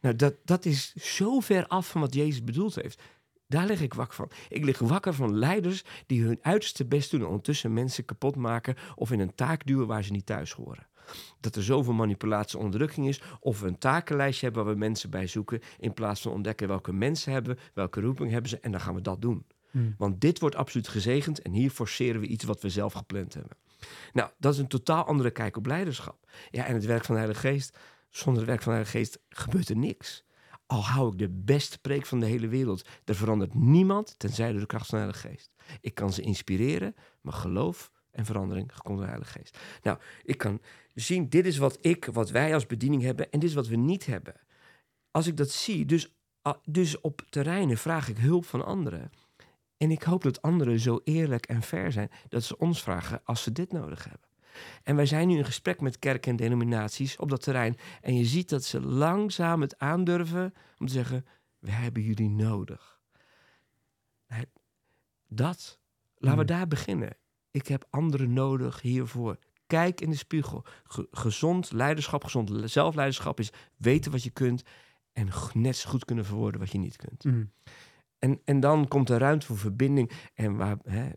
Nou, dat, dat is zo ver af van wat Jezus bedoeld heeft. Daar lig ik wakker van. Ik lig wakker van leiders die hun uiterste best doen. en ondertussen mensen kapot maken. of in een taak duwen waar ze niet thuis horen. Dat er zoveel manipulatie en onderdrukking is. Of we een takenlijstje hebben waar we mensen bij zoeken. in plaats van ontdekken welke mensen hebben. welke roeping hebben ze. en dan gaan we dat doen. Mm. Want dit wordt absoluut gezegend en hier forceren we iets wat we zelf gepland hebben. Nou, dat is een totaal andere kijk op leiderschap. Ja, en het werk van de Heilige Geest, zonder het werk van de Heilige Geest gebeurt er niks. Al hou ik de beste preek van de hele wereld, er verandert niemand tenzij door de kracht van de Heilige Geest. Ik kan ze inspireren, maar geloof en verandering komt door de Heilige Geest. Nou, ik kan zien, dit is wat ik, wat wij als bediening hebben en dit is wat we niet hebben. Als ik dat zie, dus, dus op terreinen vraag ik hulp van anderen. En ik hoop dat anderen zo eerlijk en fair zijn dat ze ons vragen als ze dit nodig hebben. En wij zijn nu in gesprek met kerken en denominaties op dat terrein. En je ziet dat ze langzaam het aandurven om te zeggen: We hebben jullie nodig. Dat, laten we Hmm. daar beginnen. Ik heb anderen nodig hiervoor. Kijk in de spiegel. Ge- gezond leiderschap, gezond le- zelfleiderschap is weten wat je kunt en net zo goed kunnen verwoorden wat je niet kunt. Mm. En, en dan komt er ruimte voor verbinding. En waar, hè,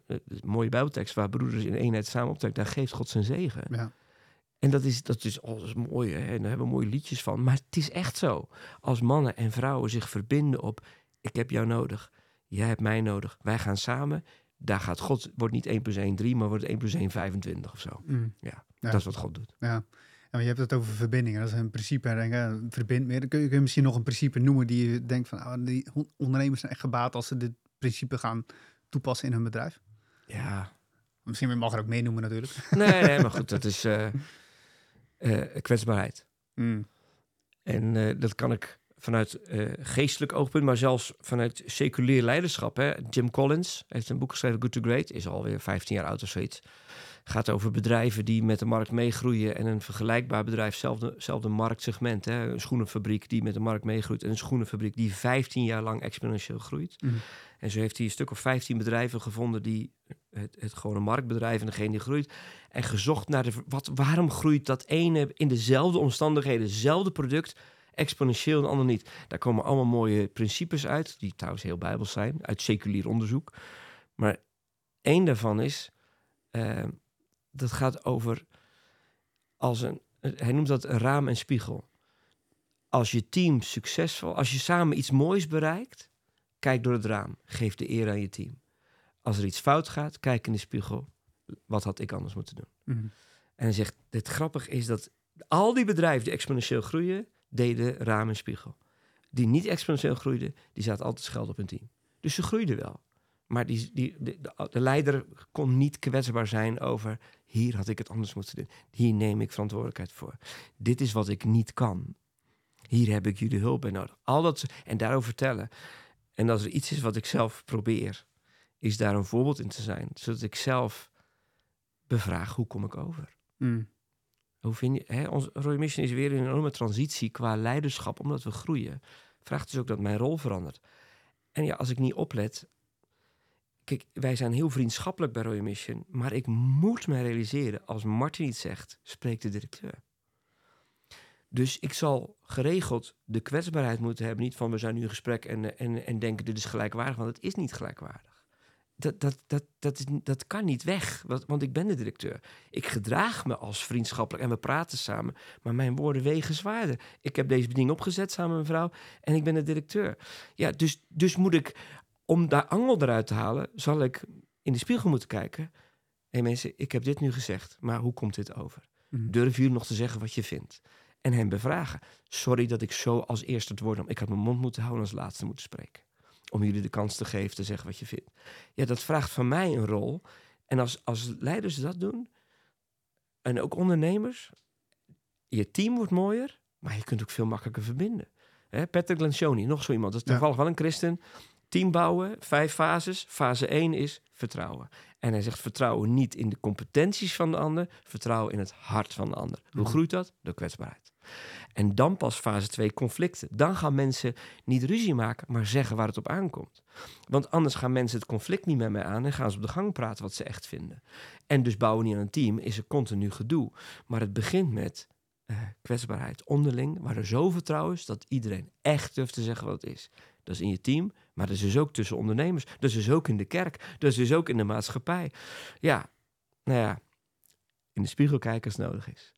mooie bijbeltekst, waar broeders in eenheid samen optrekken, daar geeft God zijn zegen. Ja. En dat is, dat is, oh, dat is mooi, hè? en daar hebben we mooie liedjes van. Maar het is echt zo. Als mannen en vrouwen zich verbinden op, ik heb jou nodig, jij hebt mij nodig, wij gaan samen. Daar gaat God, wordt niet 1 plus 1 3, maar wordt 1 plus 1 25 of zo. Mm. Ja, Ja. dat is wat God doet. Ja. Je hebt het over verbindingen. Dat is een principe. Denk ik, verbind meer. Kun je, kun je misschien nog een principe noemen die je denkt van... Oh, die on- ondernemers zijn echt gebaat als ze dit principe gaan toepassen in hun bedrijf. Ja, Misschien mag er ook mee noemen natuurlijk. nee, nee, maar goed, dat is eh, eh, kwetsbaarheid. Mm. En eh, dat kan ik vanuit eh, geestelijk oogpunt, maar zelfs vanuit seculier leiderschap. Hè. Jim Collins heeft een boek geschreven, Good to Great, is alweer 15 jaar oud of zoiets. Gaat over bedrijven die met de markt meegroeien en een vergelijkbaar bedrijf, zelfde, zelfde marktsegment. Hè. Een schoenenfabriek die met de markt meegroeit en een schoenenfabriek die 15 jaar lang exponentieel groeit. Mhm. En zo heeft hij een stuk of 15 bedrijven gevonden die het, het gewone marktbedrijf en degene die groeit. En gezocht naar de, wat, waarom groeit dat ene in dezelfde omstandigheden, hetzelfde product, exponentieel en de ander niet. Daar komen allemaal mooie principes uit, die trouwens heel bijbels zijn, uit seculier onderzoek. Maar één daarvan is, eh, dat gaat over als een, hij noemt dat een raam en spiegel. Als je team succesvol, als je samen iets moois bereikt, kijk door het raam, geef de eer aan je team. Als er iets fout gaat, kijk in de spiegel, wat had ik anders moeten doen? Mm. En hij zegt, het grappige is dat al die bedrijven die exponentieel groeien, deden raam en spiegel. Die niet exponentieel groeiden, die zaten altijd scheld op hun team. Dus ze groeiden wel. Maar die, die, de, de, de leider kon niet kwetsbaar zijn over... hier had ik het anders moeten doen. Hier neem ik verantwoordelijkheid voor. Dit is wat ik niet kan. Hier heb ik jullie hulp bij nodig. Al dat, en daarover vertellen. En als er iets is wat ik zelf probeer... is daar een voorbeeld in te zijn. Zodat ik zelf bevraag, hoe kom ik over? Mm. Hoe vind je, hè, ons Royal Mission is weer in een enorme transitie qua leiderschap, omdat we groeien. Vraagt dus ook dat mijn rol verandert. En ja, als ik niet oplet. Wij zijn heel vriendschappelijk bij Royal Mission, maar ik moet me realiseren, als Martin iets zegt, spreekt de directeur. Dus ik zal geregeld de kwetsbaarheid moeten hebben, niet van we zijn nu in gesprek en, eh, en, en denken dit is gelijkwaardig, want het is niet gelijkwaardig. Dat, dat, dat, dat, is, dat kan niet weg, want, want ik ben de directeur. Ik gedraag me als vriendschappelijk en we praten samen, maar mijn woorden wegen zwaarder. Ik heb deze bediening opgezet samen met en ik ben de directeur. Ja, dus, dus moet ik, om daar angel eruit te halen, zal ik in de spiegel moeten kijken. Hé hey mensen, ik heb dit nu gezegd, maar hoe komt dit over? Mm. Durf jullie nog te zeggen wat je vindt? En hem bevragen. Sorry dat ik zo als eerste het woord nam. Ik had mijn mond moeten houden en als laatste moeten spreken. Om jullie de kans te geven te zeggen wat je vindt. Ja, dat vraagt van mij een rol. En als, als leiders dat doen, en ook ondernemers, je team wordt mooier, maar je kunt ook veel makkelijker verbinden. Hè, Patrick Lencioni, nog zo iemand, dat is Ja. toevallig wel een christen. Team bouwen, vijf fases. Fase 1 is vertrouwen. En hij zegt vertrouwen niet in de competenties van de ander, vertrouwen in het hart van de ander. Hoe Mhm. groeit dat? Door kwetsbaarheid. En dan pas fase 2 conflicten. Dan gaan mensen niet ruzie maken, maar zeggen waar het op aankomt. Want anders gaan mensen het conflict niet met mij aan en gaan ze op de gang praten wat ze echt vinden. En dus bouwen niet aan een team, is er continu gedoe. Maar het begint met eh, kwetsbaarheid onderling, waar er zo vertrouwen is dat iedereen echt durft te zeggen wat het is. Dat is in je team, maar dat is dus ook tussen ondernemers. Dat is dus ook in de kerk. Dat is dus ook in de maatschappij. Ja, nou ja, in de spiegel kijken als het nodig is.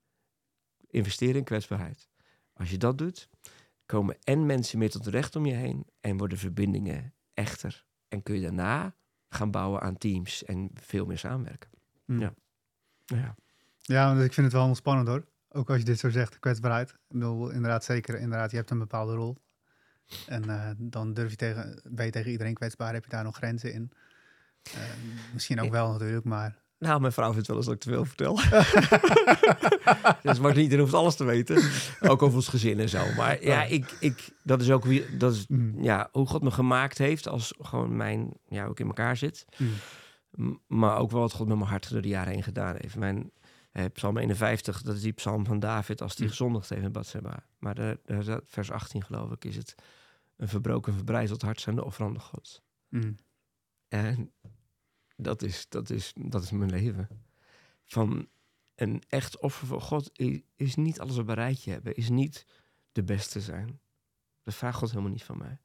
Investeren in kwetsbaarheid. Als je dat doet, komen en mensen meer tot recht om je heen en worden verbindingen echter. En kun je daarna gaan bouwen aan teams en veel meer samenwerken. Mm. Ja. Ja. Ja, want ik vind het wel ontspannend hoor. Ook als je dit zo zegt, kwetsbaarheid. Ik bedoel, inderdaad, zeker. Inderdaad, je hebt een bepaalde rol. En eh, dan durf je tegen, ben je tegen iedereen kwetsbaar. Heb je daar nog grenzen in? Eh, misschien ook wel natuurlijk, maar... Nou, mijn vrouw vindt wel eens dat ik te veel vertel. dus maar niet, hoeft alles te weten. Ook over ons gezin en zo. Maar ja, ik, ik, dat is ook wie, dat is, Mm. ja, hoe God me gemaakt heeft als gewoon mijn, ja, ook in elkaar zit. Mm. Maar ook wel wat God met mijn hart door de jaren heen gedaan heeft. Mijn eh, Psalm 51, dat is die psalm van David als die Mm. gezondigd heeft in Bathsheba. Maar daar, daar staat- vers 18 geloof ik, is het een verbroken, verbrijzeld hart zijn de offeranden Gods. Mm. En dat is, dat is, dat is mijn leven. Van een echt offer voor God is, is niet alles op een rijtje hebben. Is niet de beste zijn. Dat vraagt God helemaal niet van mij.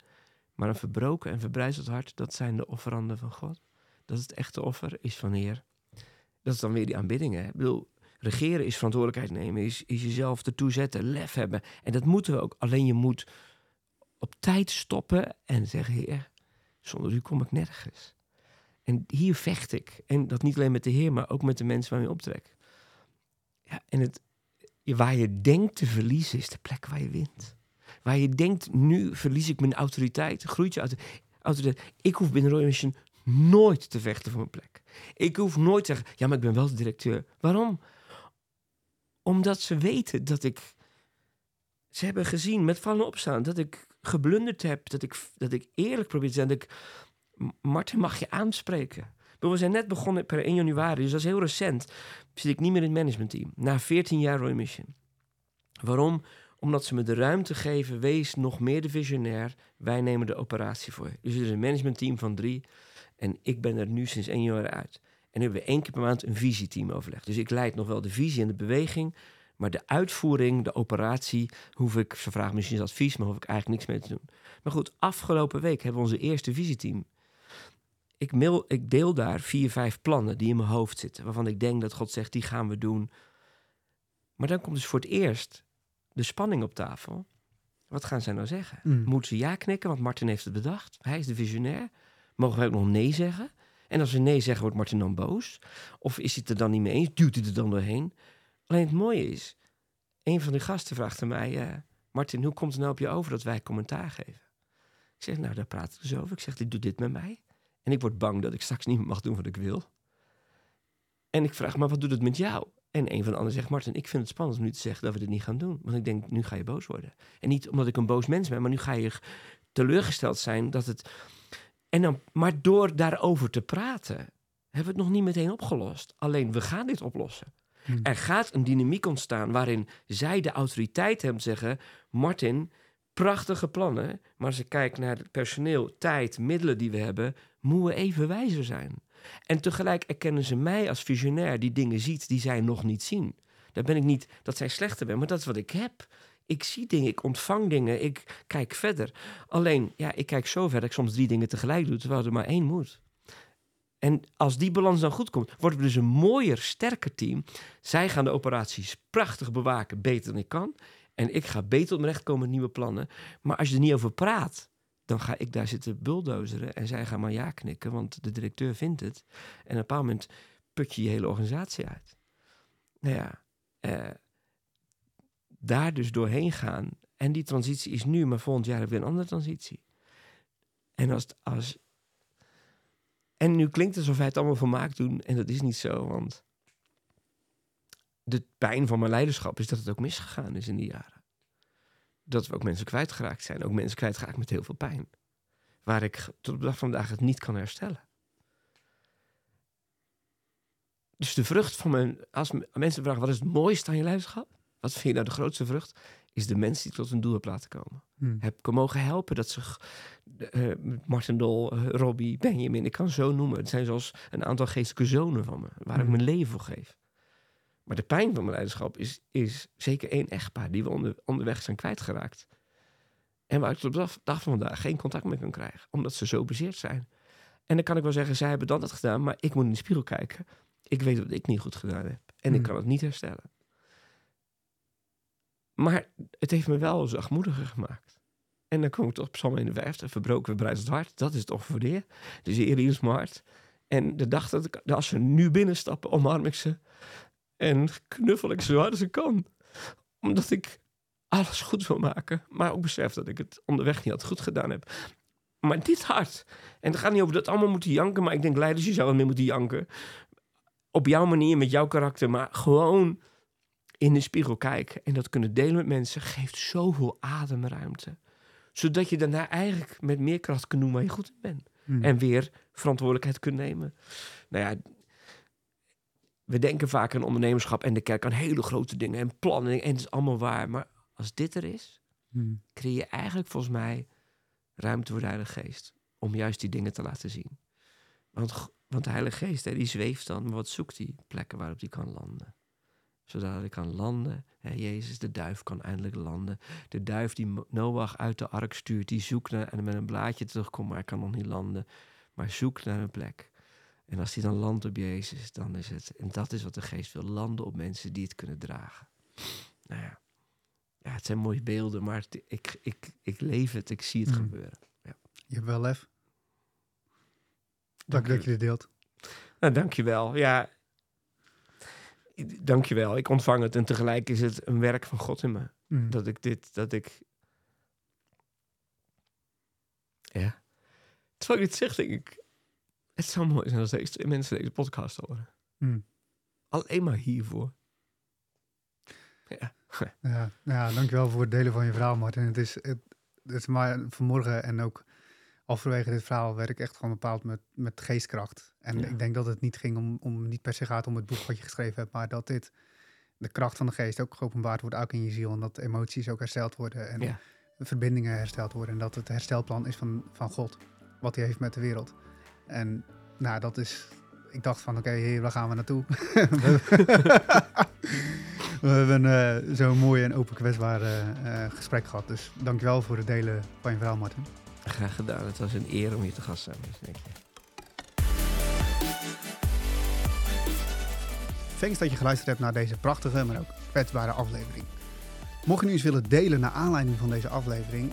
Maar een verbroken en verbrijzeld hart, dat zijn de offeranden van God. Dat is het echte offer, is van Heer. Dat is dan weer die aanbidding. Hè? Ik bedoel, regeren is verantwoordelijkheid nemen, is, is jezelf ertoe zetten, lef hebben. En dat moeten we ook. Alleen je moet op tijd stoppen en zeggen, Heer, zonder u kom ik nergens. En hier vecht ik. En dat niet alleen met de Heer, maar ook met de mensen waarmee je optrek. Ja, en het, waar je denkt te verliezen, is de plek waar je wint. Waar je denkt, nu verlies ik mijn autoriteit, groeit je auto- autoriteit. Ik hoef binnen Royal Mission nooit te vechten voor mijn plek. Ik hoef nooit te zeggen, ja, maar ik ben wel de directeur. Waarom? Omdat ze weten dat ik... Ze hebben gezien met vallen opstaan dat ik geblunderd heb. Dat ik, dat ik eerlijk probeer te zijn. Dat ik Martin, mag je aanspreken? We zijn net begonnen per 1 januari, dus dat is heel recent. Zit ik niet meer in het managementteam. Na 14 jaar Roy Mission. Waarom? Omdat ze me de ruimte geven, wees nog meer de visionair. Wij nemen de operatie voor je. Dus er is een managementteam van drie. En ik ben er nu sinds 1 januari uit. En nu hebben we één keer per maand een visieteam overleg. Dus ik leid nog wel de visie en de beweging. Maar de uitvoering, de operatie, hoef ik, ze vragen misschien eens advies, maar hoef ik eigenlijk niks mee te doen. Maar goed, afgelopen week hebben we onze eerste visieteam ik, mail, ik deel daar vier, vijf plannen die in mijn hoofd zitten. Waarvan ik denk dat God zegt, die gaan we doen. Maar dan komt dus voor het eerst de spanning op tafel. Wat gaan zij nou zeggen? Mm. Moeten ze ja knikken, want Martin heeft het bedacht. Hij is de visionair. Mogen wij ook nog nee zeggen? En als we nee zeggen, wordt Martin dan boos? Of is hij het er dan niet mee eens? Duwt hij er dan doorheen? Alleen het mooie is, een van de gasten vraagt mij... eh, Martin, hoe komt het nou op je over dat wij commentaar geven? Ik zeg, nou, daar praten we dus over. Ik zeg, dit doet dit met mij. En ik word bang dat ik straks niet mag doen wat ik wil. En ik vraag, maar wat doet het met jou? En een van de anderen zegt, Martin, ik vind het spannend om nu te zeggen dat we dit niet gaan doen. Want ik denk, nu ga je boos worden. En niet omdat ik een boos mens ben, maar nu ga je teleurgesteld zijn dat het... En dan, maar door daarover te praten, hebben we het nog niet meteen opgelost. Alleen, we gaan dit oplossen. Hmm. Er gaat een dynamiek ontstaan waarin zij de autoriteit hebben zeggen... Martin, prachtige plannen, maar als ik kijk naar het personeel, tijd, middelen die we hebben... moeten we even wijzer zijn. En tegelijk erkennen ze mij als visionair die dingen ziet die zij nog niet zien. Daar ben ik niet dat zij slechter ben, maar dat is wat ik heb. Ik zie dingen, ik ontvang dingen, ik kijk verder. Alleen, ja, ik kijk zo ver dat ik soms drie dingen tegelijk doe, terwijl er maar één moet. En als die balans dan goed komt, worden we dus een mooier, sterker team. Zij gaan de operaties prachtig bewaken, beter dan ik kan. En ik ga beter op mijn recht komen met nieuwe plannen. Maar als je er niet over praat, dan ga ik daar zitten bulldozeren. En zij gaan maar ja knikken, want de directeur vindt het. En op een bepaald moment put je je hele organisatie uit. Nou ja, eh, daar dus doorheen gaan. En die transitie is nu, maar volgend jaar hebben we een andere transitie. En als, als en nu klinkt het alsof wij het allemaal volmaakt doen. En dat is niet zo, want de pijn van mijn leiderschap is dat het ook misgegaan is in die jaren. Dat we ook mensen kwijtgeraakt zijn. Ook mensen kwijtgeraakt met heel veel pijn. Waar ik tot op de dag van vandaag het niet kan herstellen. Dus de vrucht van mijn... Als mensen vragen, wat is het mooiste aan je leiderschap? Wat vind je nou de grootste vrucht? Is de mensen die tot hun doel hebben laten komen Hmm. heb ik mogen helpen. Dat ze, eh, Martin Dol, eh, Robbie, Benjamin, ik kan zo noemen. Het zijn zoals een aantal geestelijke zonen van me, waar ik Mhm. mijn leven voor geef. Maar de pijn van mijn leiderschap is, is zeker één echtpaar die we onder, onderweg zijn kwijtgeraakt. En waar ik tot op de dag- van vandaag geen contact mee kan krijgen, omdat ze zo bezeerd zijn. En dan kan ik wel zeggen, zij hebben dat het gedaan, maar ik moet in de spiegel kijken. Ik weet wat ik niet goed gedaan heb. En ik Mhm. kan het niet herstellen. Maar het heeft me wel zachtmoediger gemaakt. En dan kom ik toch op Psalm 51, verbroken bereid het hart. Dat is het Heer. Dus Heer is mijn hart. En de dag dat ik, als ze nu binnenstappen, omarm ik ze. En knuffel ik ze zo hard als ik kan. Omdat ik alles goed wil maken. Maar ook besef dat ik het onderweg niet had goed gedaan heb. Maar dit hart. En het gaat niet over dat allemaal moeten janken. Maar ik denk, leiders, je zou wel meer moeten janken. Op jouw manier, met jouw karakter. Maar gewoon in de spiegel kijken. En dat kunnen delen met mensen. Geeft zoveel ademruimte. Zodat je daarna eigenlijk met meer kracht kunt doen waar je goed in bent. Hmm. En weer verantwoordelijkheid kunt nemen. Nou ja, we denken vaak aan ondernemerschap en de kerk aan hele grote dingen en plannen. En het is allemaal waar. Maar als dit er is, Hmm. creëer je eigenlijk volgens mij ruimte voor de Heilige Geest. Om juist die dingen te laten zien. Want, want de Heilige Geest, hè, die zweeft dan. Maar wat zoekt hij? Plekken waarop hij kan landen. Zodat hij kan landen. Jezus, de duif, kan eindelijk landen. De duif die Noach uit de ark stuurt, die zoekt naar en met een blaadje terugkomt, maar hij kan nog niet landen. Maar zoekt naar een plek. En als hij dan landt op Jezus, dan is het. En dat is wat de geest wil: landen op mensen die het kunnen dragen. Nou ja, ja het zijn mooie beelden, maar het- ik, ik, ik leef het, ik zie het Mm. gebeuren. Je hebt wel lef. Dank Dank dat je dit deelt. Nou, dankjewel. Ja, dankjewel. Ik ontvang het en tegelijk is het een werk van God in me. Hmm. Dat ik dit, dat ik. Ja. Terwijl ik dit zeg, denk ik. Het zou mooi zijn als deze twee mensen deze podcast horen. Hmm. Alleen maar hiervoor. Ja. Ja, ja, dankjewel voor het delen van je verhaal, Martin. Het is, het, het is maar vanmorgen en ook halverwege dit verhaal werd ik echt gewoon bepaald met, met geestkracht. En Ja. ik denk dat het niet ging om, om, niet per se gaat om het boek wat je geschreven hebt, maar dat dit, de kracht van de geest ook geopenbaard wordt, ook in je ziel. En dat emoties ook hersteld worden en Ja. verbindingen hersteld worden. En dat het herstelplan is van, van God, wat hij heeft met de wereld. En nou, dat is, ik dacht van oké, waar gaan we naartoe? We hebben eh, zo'n mooi en open kwetsbaar eh, eh, gesprek gehad. Dus dankjewel voor het delen van je verhaal, Martin. Graag gedaan. Het was een eer om hier te gast zijn. Dus dank je. Thanks dat je geluisterd hebt naar deze prachtige, maar ook kwetsbare aflevering. Mocht je nu eens willen delen naar aanleiding van deze aflevering,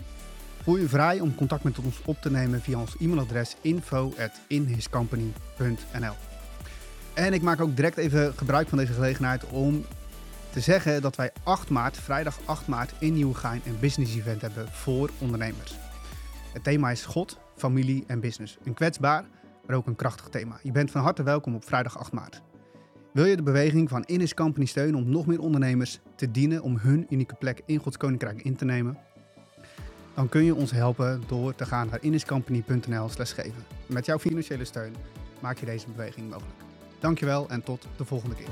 voel je vrij om contact met ons op te nemen via ons e-mailadres info@inhiscompany.nl. En ik maak ook direct even gebruik van deze gelegenheid om te zeggen dat wij 8 maart, vrijdag 8 maart, in Nieuwegein een business event hebben voor ondernemers. Het thema is God, familie en business. Een kwetsbaar, maar ook een krachtig thema. Je bent van harte welkom op vrijdag 8 maart. Wil je de beweging van In His Company steunen om nog meer ondernemers te dienen om hun unieke plek in Gods Koninkrijk in te nemen? Dan kun je ons helpen door te gaan naar inhiscompany.nl slash geven. Met jouw financiële steun maak je deze beweging mogelijk. Dankjewel en tot de volgende keer.